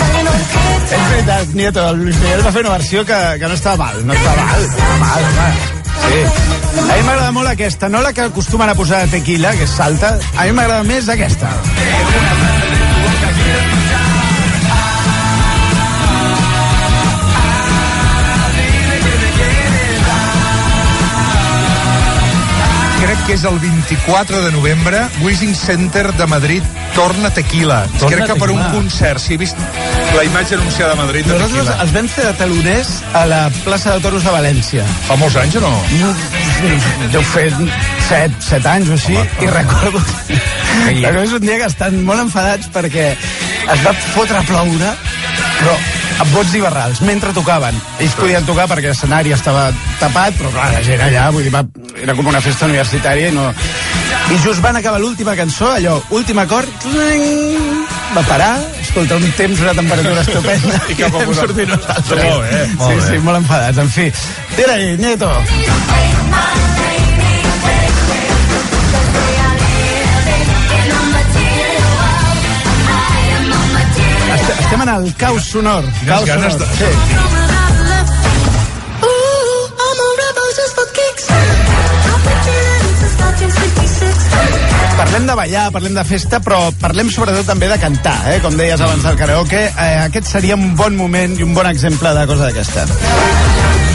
És veritat, Nieto, el Luis Miguel va fer una versió que, que no estava mal, no estava mal, estava mal, home. Sí. A mi m'agrada molt aquesta, no la que acostumen a posar de tequila, que és salta, a mi m'agrada més aquesta. Crec que és el 24 de novembre, Wishing Center de Madrid torna tequila. Torna Crec que per un tequila. concert, si he vist la imatge anunciada a Madrid Nosaltres els vam fer de taloners a la plaça de Toros de València. Fa molts anys o no? Deu fer 7, 7 anys o així, i recordo... Recordo és un dia que estan molt enfadats perquè es va fotre a ploure, però amb bots i barrals, mentre tocaven. Ells podien tocar perquè l'escenari estava tapat, però clar, la gent allà, vull dir, va, era com una festa universitària i no... I just van acabar l'última cançó, allò, últim acord, va parar, escolta, un temps, una temperatura estupenda, I cap a sortir nosaltres. Molt bé, sí, molt bé. sí, molt enfadats, en fi. Tira-hi, Nieto. Est- Estem en el caos sonor. Caos ganes sonor. de- Sí. Ballar, parlem de festa, però parlem sobretot també de cantar, eh? com deies abans del karaoke. Eh, aquest seria un bon moment i un bon exemple de cosa d'aquesta.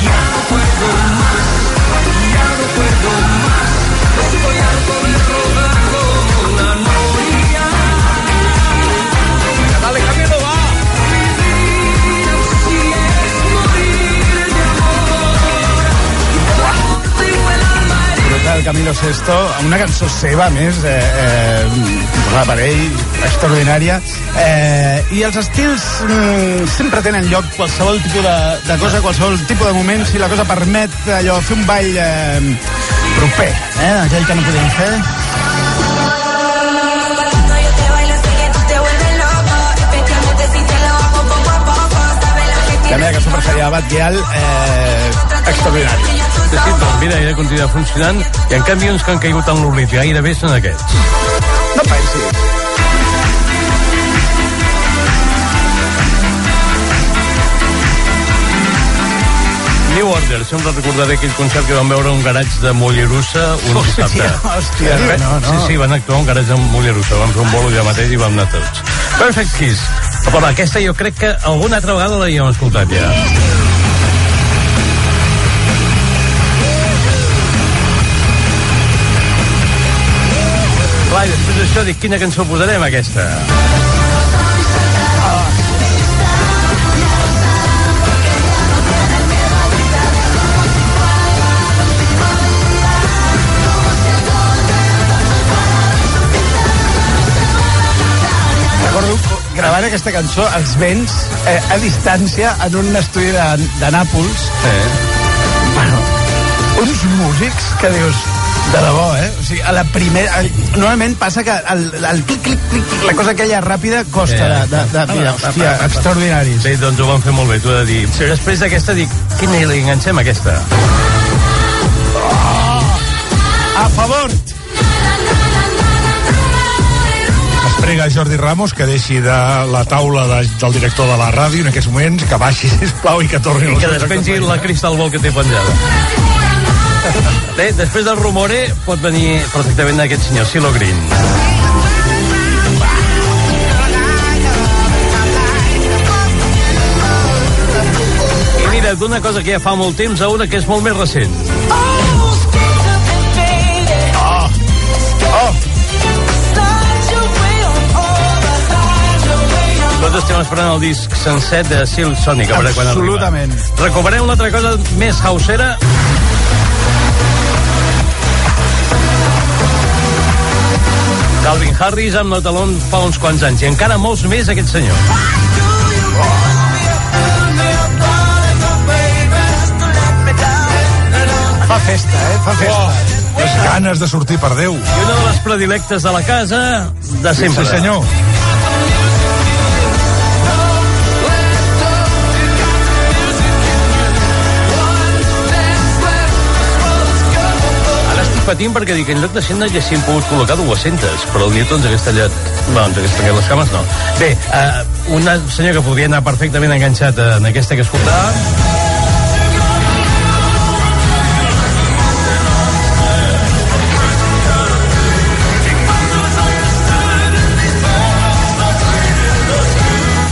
Camilo Sesto, una cançó seva, més, eh, eh, per ell, extraordinària. Eh, I els estils mm, sempre tenen lloc qualsevol tipus de, de cosa, qualsevol tipus de moment, si la cosa permet allò, fer un ball eh, proper, eh, aquell que no podíem fer. La meva cançó preferida de Bat Gyal, eh, extraordinari. Sí, sí, doncs mira, ella continua funcionant i en canvi uns que han caigut en l'oblit gairebé són aquests. No pensis. New Order, sempre recordaré aquell concert que vam veure un garatge de Mollerussa un Hòstia, dissabte. hòstia, Eh, no, no. Sí, sí, van actuar un garatge de Mollerussa, vam fer un bolo allà mateix i vam anar tots. Perfect Kiss. Però aquesta jo crec que alguna altra vegada l'havíem escoltat ja. Clar, i després d'això dic, quina cançó posarem aquesta? Recordo gravant aquesta cançó als vents eh, a distància en un estudi de, de Nàpols. Eh. Bueno, uns músics que dius, de debò, eh? O sigui, a la primera... Normalment passa que el, el clic, clic, clic, clic, la cosa aquella ràpida costa de... de, de, de hòstia, extraordinaris. Bé, doncs ho van fer molt bé, t'ho he de dir. Sí. Després d'aquesta dic, quina li enganxem aquesta? A favor! Es prega a Jordi Ramos que deixi de la taula de, del director de la ràdio en aquests moments, que baixi, sisplau, i que torni I que despengi la cristal ball que té penjada. Bé, després del rumore pot venir perfectament aquest senyor, Silo Green. I mira, d'una cosa que ja fa molt temps a una que és molt més recent. Oh! Oh! Tots estem esperant el disc sencer de Silk Sonic, a veure quan arriba. Absolutament. Recuperem una altra cosa més hausera. Calvin Harris amb Notalon fa uns quants anys i encara molts més aquest senyor. Fa festa, eh? Fa festa. Oh, les ganes de sortir per Déu. I una de les predilectes de la casa de sempre. Sí, senyor. Patint perquè dic, en lloc de 100 n'haguéssim pogut col·locar 200, però el Newton ens hagués tallat... Bueno, ens hagués tallat les cames, no. Bé, uh, un senyor que podria anar perfectament enganxat en aquesta que escoltava,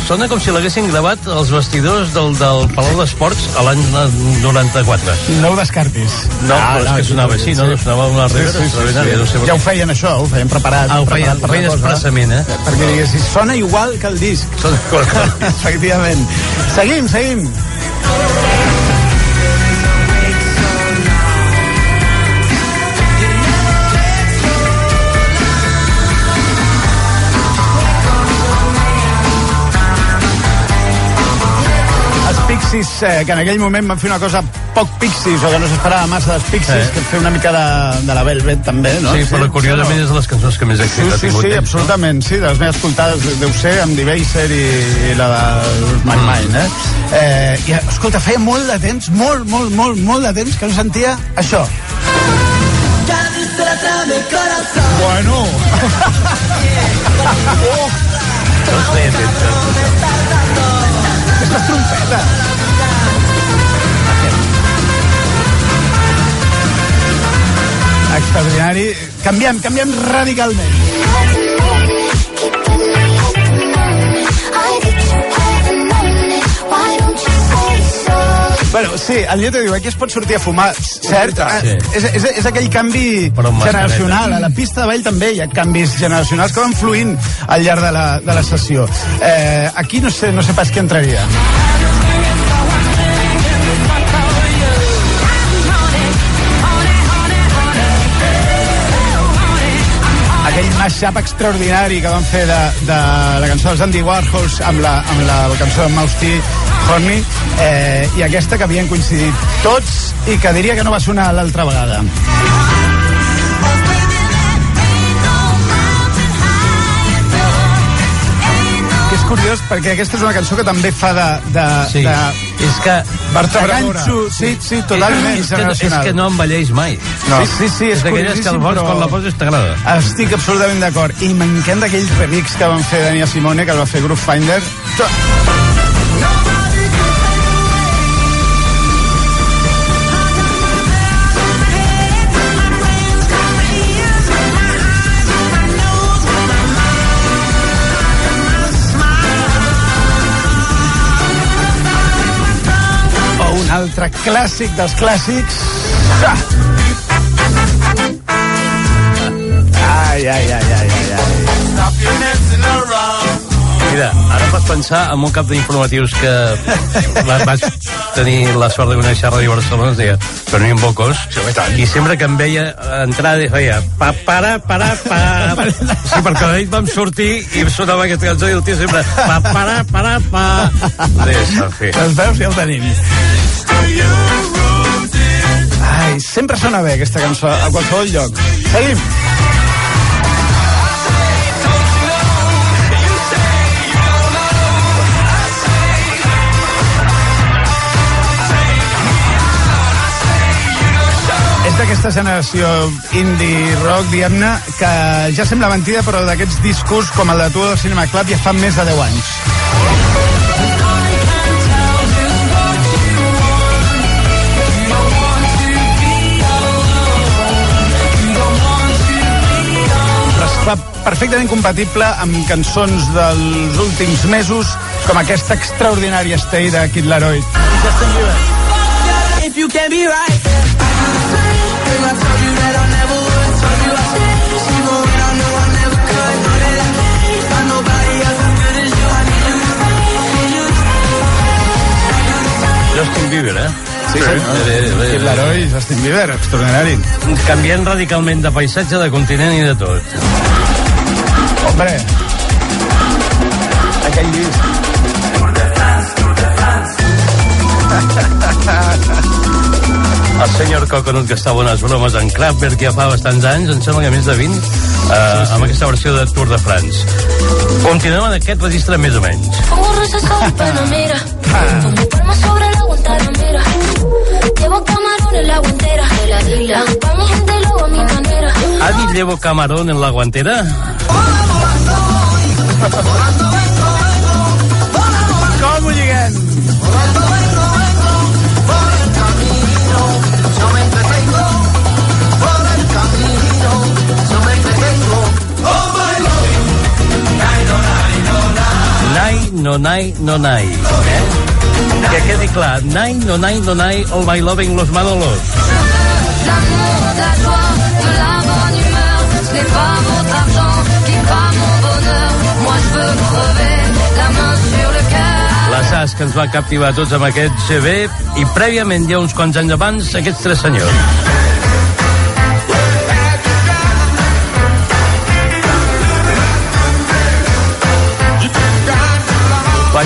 Sona com si l'haguessin gravat els vestidors del, del Palau d'Esports a l'any 94. No ho descartis. No, ah, però és que sonava així, no? Sonava una Sí, sí, sí. No sí. Ja ho feien això, ho feien preparat. Ah, ho feien, preparat per ho feien cosa. expressament, eh? Perquè diguessis, sona igual que el disc. Sona igual que el disc. Efectivament. Seguim, seguim. Els Pixies, eh, que en aquell moment van fer una cosa poc Pixies, o que no s'esperava massa dels Pixies, Eh. que fer una mica de, de la Velvet, també, no? Sí, però curiosament és de les cançons que més Sí, èxit ha sí, tingut. sí, ells, absolutament, sí, de les més escoltades deu ser amb Debaser i, i la de My Mm. Mind, eh? eh? I, escolta, feia molt de temps, molt, molt, molt, molt de temps que no sentia això. Bueno. oh, No es feia temps. extraordinari. Canviem, canviem radicalment. Bueno, sí, el lletre diu, aquí es pot sortir a fumar, cert? Sí. Eh, és, és, és aquell canvi generacional. A la pista de ball també hi ha canvis generacionals que van fluint al llarg de la, de la sessió. Eh, aquí no sé, no sé pas què entraria. Mashup extraordinari que van fer de, de la cançó dels Andy Warhols amb la, amb la, la cançó de Mouse T, Horny, eh, i aquesta que havien coincidit tots i que diria que no va sonar l'altra vegada. És curiós perquè aquesta és una cançó que també fa de... de, Sí. de És que... ganxo, sí, sí, totalment És que, és que no envelleix mai. No. Sí, sí, sí, és d'aquelles que el vols, però- quan la poses t'agrada. Estic absolutament d'acord. I m'encanta aquell remix que van fer Dania Simone, que el va fer Groove Finder. Altre clàssic dels clàssics. Ah! Ai, ai, ai, ai, ai, ai. Mira, ara pots pensar en un cap d'informatius que va- vaig tenir la sort de conèixer a Ràdio Barcelona, es deia Fermín Bocos, i sempre que em veia entrar feia pa, para, para, pa... Sí, perquè d'ell vam sortir i sonava aquesta cançó i el tio sempre pa, para, para, pa... Sí, en fi. Les veus ja el tenim. Ai, sempre sona bé aquesta cançó a qualsevol lloc. Seguim. És d'aquesta generació indie rock, diguem-ne, que ja sembla mentida, però d'aquests discos com el de tu del Cinema Club ja fa més de 10 anys. Fa perfectament compatible amb cançons dels últims mesos, com aquesta extraordinària Stay de Kid Laroi. Justin Bieber. If you can be right. Justin Bieber, eh? Sí, bé, bé. Kid Laroi i Justin Bieber, extraordinari. Canviant radicalment de paisatge, de continent i de tot. Hombre, aquell disc. El senyor Coconut que estava unes bromes en Kraftwerk ja fa bastants anys, em sembla que més de 20, eh, amb aquesta versió de Tour de France. Continuem en aquest registre més o menys. Como rosa sobre Panamera. Como palmas sobre la Guantanamera. Llevo camarón en la guantera. La hago pa' mi gente, lo hago a mi manera. Ha dit llevo camarón en la guantera? Com ho lliguem? Nai, no nai, no nai. Eh? Que quedi clar, nai, no nai, no nai, all my loving los Manolos. La SAS que ens va captivar tots amb aquest CV i prèviament, ja uns quants anys abans, aquests tres senyors.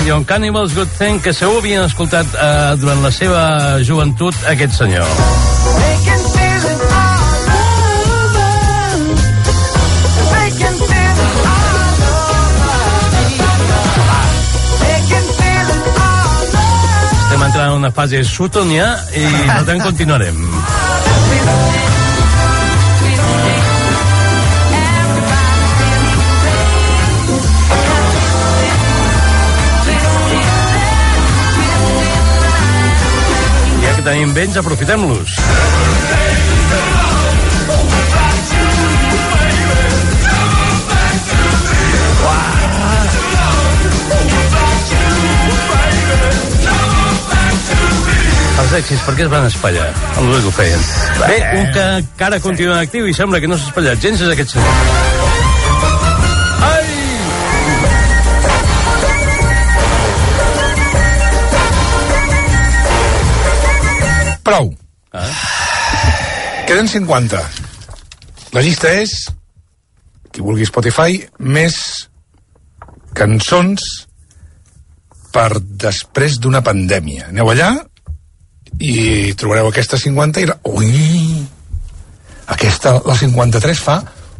John Cannibals Good Thing, que segur havien escoltat eh, durant la seva joventut aquest senyor. Estem entrant en una fase Sutton ja i per tant continuarem. Que tenim vents, aprofitem-los. Els èxits, per què es van espatllar? El que ho feien. Bé, un que encara continua actiu i sembla que no s'ha espatllat gens és aquest senyor. Prou. Ah. Queden 50. La llista és, qui vulgui Spotify, més cançons per després d'una pandèmia. Aneu allà i trobareu aquesta 50 i... La... Ui! Aquesta, la 53, fa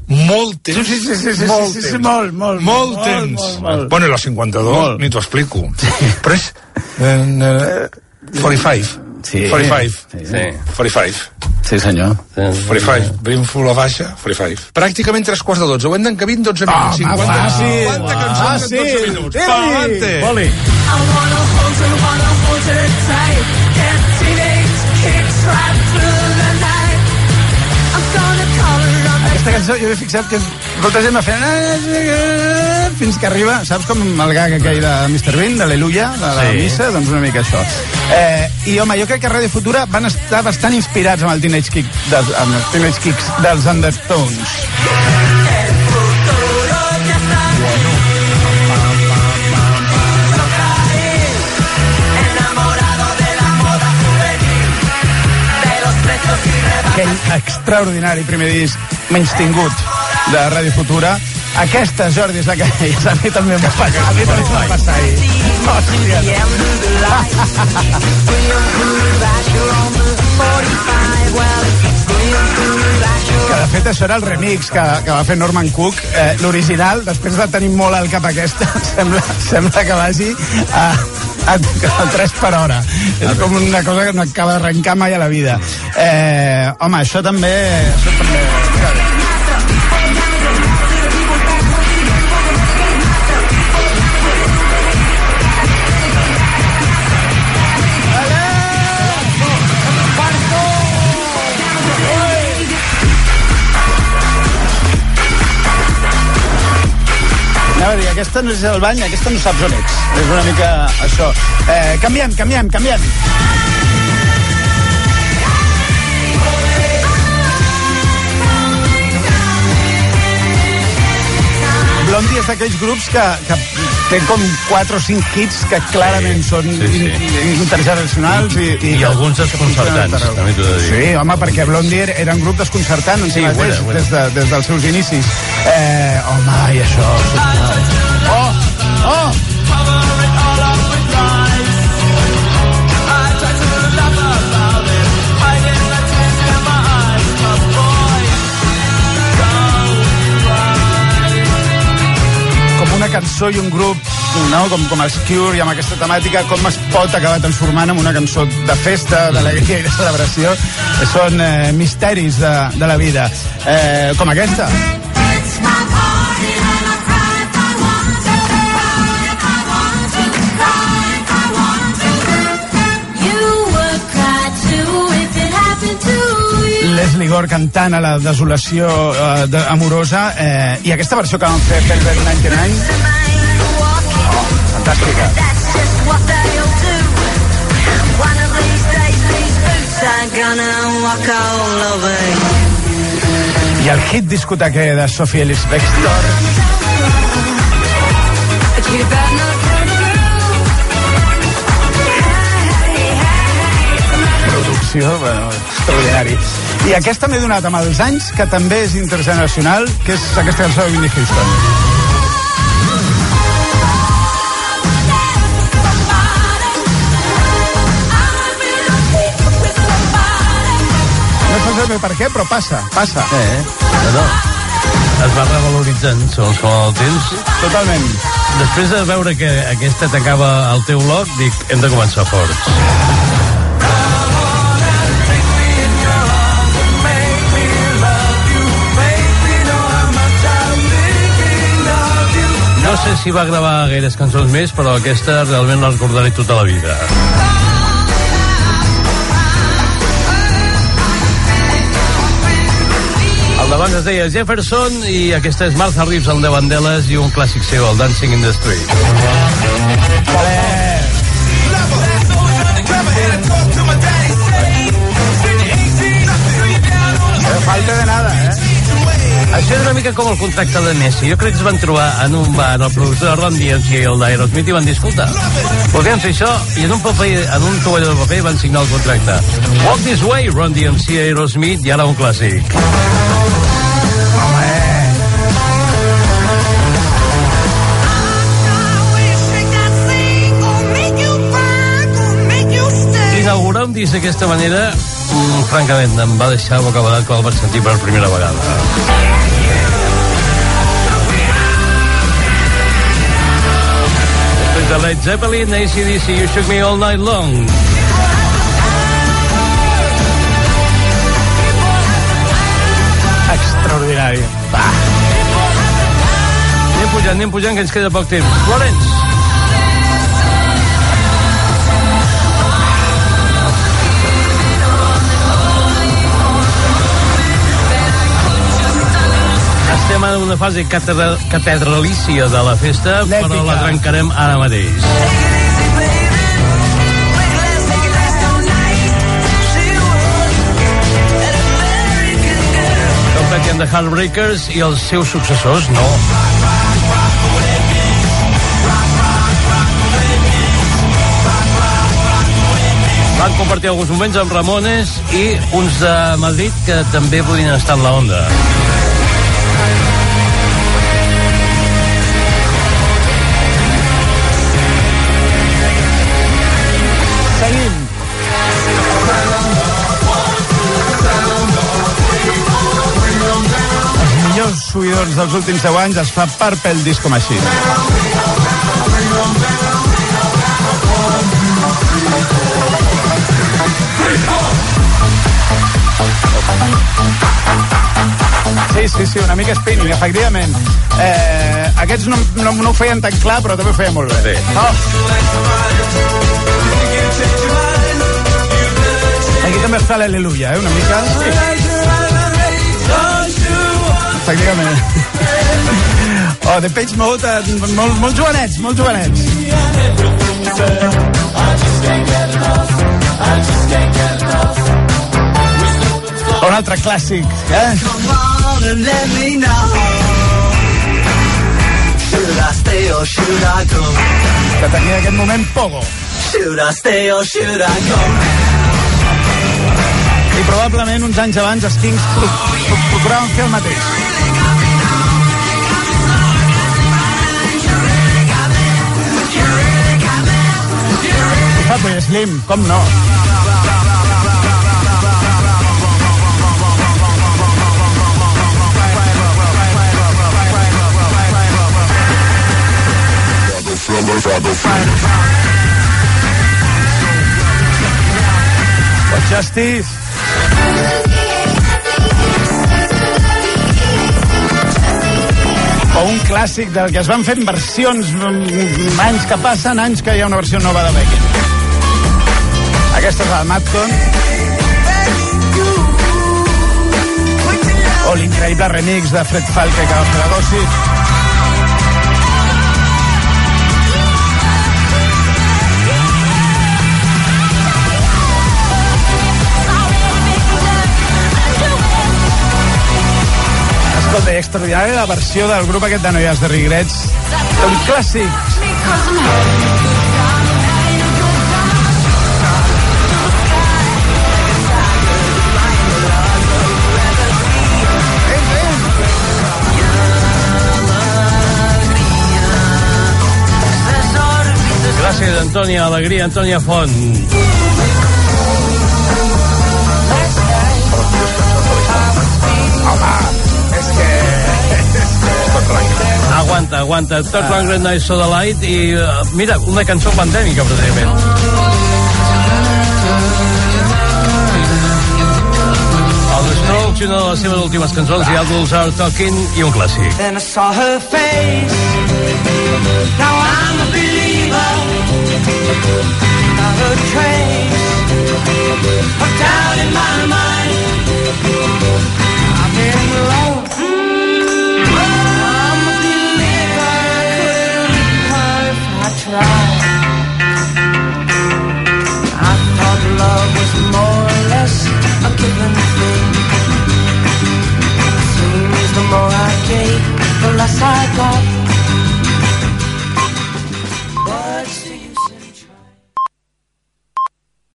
molt temps. Sí, sí, sí, sí, molt sí, sí, temps. molt, molt, molt, molt, temps. molt, molt. Bueno, la 52, Molt. ni t'ho explico. Però és... Eh, 45. Sí. 45. Sí. 45. Sí, senyor. 45. Brimful a baixa, 45. Pràcticament tres quarts de 12. Ho hem d'encabir en 12 minuts. Home, 50, fàcil. 50 cançons Fàcil. en 12 minuts. Pa'lante. Voli. I wanna hold you, wanna hold you tight. Get teenage kicks right Aquesta cançó, jo he fixat que molta gent va fent... Fins que arriba, saps com el gag aquell de Mr. Bean, d'Aleluia, de la Sí. missa? Doncs una mica això. Eh, I, home, jo crec que a Ràdio Futura van estar bastant inspirats amb el Teenage, Kick dels, amb els Teenage Kicks dels Undertones. Aquell extraordinari primer disc menys tingut de Ràdio Futura aquesta, Jordi, és la que deies. A mi també em va passar. A mi també em va passar ahir. Hòstia. Que de fet això era el remix que, que va fer Norman Cook. Eh, L'original, després de tenir molt al cap aquesta, sembla, sembla que vagi a, a, a 3 per hora. És com una cosa que no acaba d'arrencar mai a la vida. Eh, home, això també... Això també... dir, aquesta no és el bany, aquesta no saps on ets. És una mica això. Eh, canviem, canviem, canviem. Blondie és d'aquells grups que, que té com 4 o 5 hits que clarament són sí, sí. internacionals i, I alguns desconcertants, també t'ho de dir. Sí, home, perquè Blondie era un grup desconcertant en si Sí, mateix, bueno, bueno. Des, de, des dels seus inicis. Eh, home, i això... sisplau. Oh, oh! Cançó i un grup no? com, com els Cure i amb aquesta temàtica com es pot acabar transformant en una cançó de festa, d'alegria i de celebració són eh, misteris de, de la vida eh, com aquesta Leslie Gore cantant a la desolació eh, de, amorosa eh, i aquesta versió que van fer Velvet 99 oh, fantàstica. I el hit discoteque de Sophie Ellis Bextor producció, bueno, extraordinari. I aquesta m'he donat amb els anys, que també és internacional, que és aquesta cançó de Whitney Houston. No sé bé per què, però passa, passa. Eh, no. Es va revaloritzant, segons com el temps. Totalment. Després de veure que aquesta tancava el teu bloc, dic, hem de començar forts. sé si va gravar gaires cançons més, però aquesta realment la recordaré tota la vida. Al davant es deia Jefferson i aquesta és Martha Reeves, el de Bandeles i un clàssic seu, el Dancing in the Street. Falta de nada, ¿eh? Vale. Funciona una mica com el contracte de Messi. Jo crec que es van trobar en un bar el productor Ron DMC i el d'Aerosmith i van dir, escolta, podríem fer això, i en un, paper, en un tovalló de paper van signar el contracte. Walk This Way, Ron DMC i Aerosmith, i ara un clàssic. Un disc d'aquesta manera, mm, francament, em va deixar bocabadat quan el vaig sentir per primera vegada. Després de Led Zeppelin, ACDC, You Shook Me All Night Long. Extraordinari. Va. Anem pujant, anem pujant, que ens queda poc temps. Florence. Estem en una fase catedra catedralícia de la festa, però la trencarem ara mateix. And the Heartbreakers i els seus successors, no. Van compartir alguns moments amb Ramones i uns de Madrid que també podien estar en la onda. Millors suïdors dels últims 10 anys es fa Purple Disco Machine. Sí, sí, sí, una mica spinning, efectivament. Eh, aquests no, no, no ho feien tan clar, però també ho feien molt bé. Sí. Oh. Aquí també està l'Aleluia, eh, una mica. Efectivament. Oh, Page Mode, eh, molt, molt jovenets, molt jovenets. Un altre clàssic, eh? Que tenia en aquest moment Pogo. I probablement uns anys abans els Kings pro pro procuraven fer el mateix. Fatboy Slim, com no? But Justice. O un clàssic del que es van fent versions mm, anys que passen, anys que hi ha una versió nova de Becky. Aquesta és la Madcon. O l'increïble remix de Fred Falke que va fer la. Escolta, extraordinària la versió del grup aquest de noies de Regrets. Un clàssic. Antònia Alegria, Antònia Font. és que... Aguanta, aguanta. Tot Rangren Night So The Light i, uh, mira, una cançó pandèmica, precisament. Els Strokes, una de les seves últimes cançons, i Adults Are Talking, i un clàssic. Then I saw her face. Now I'm a believer. in my mind, I'm in. I'm a believer, I I tried. I thought love was more or less a given thing. Seems the more I gave, the less I got.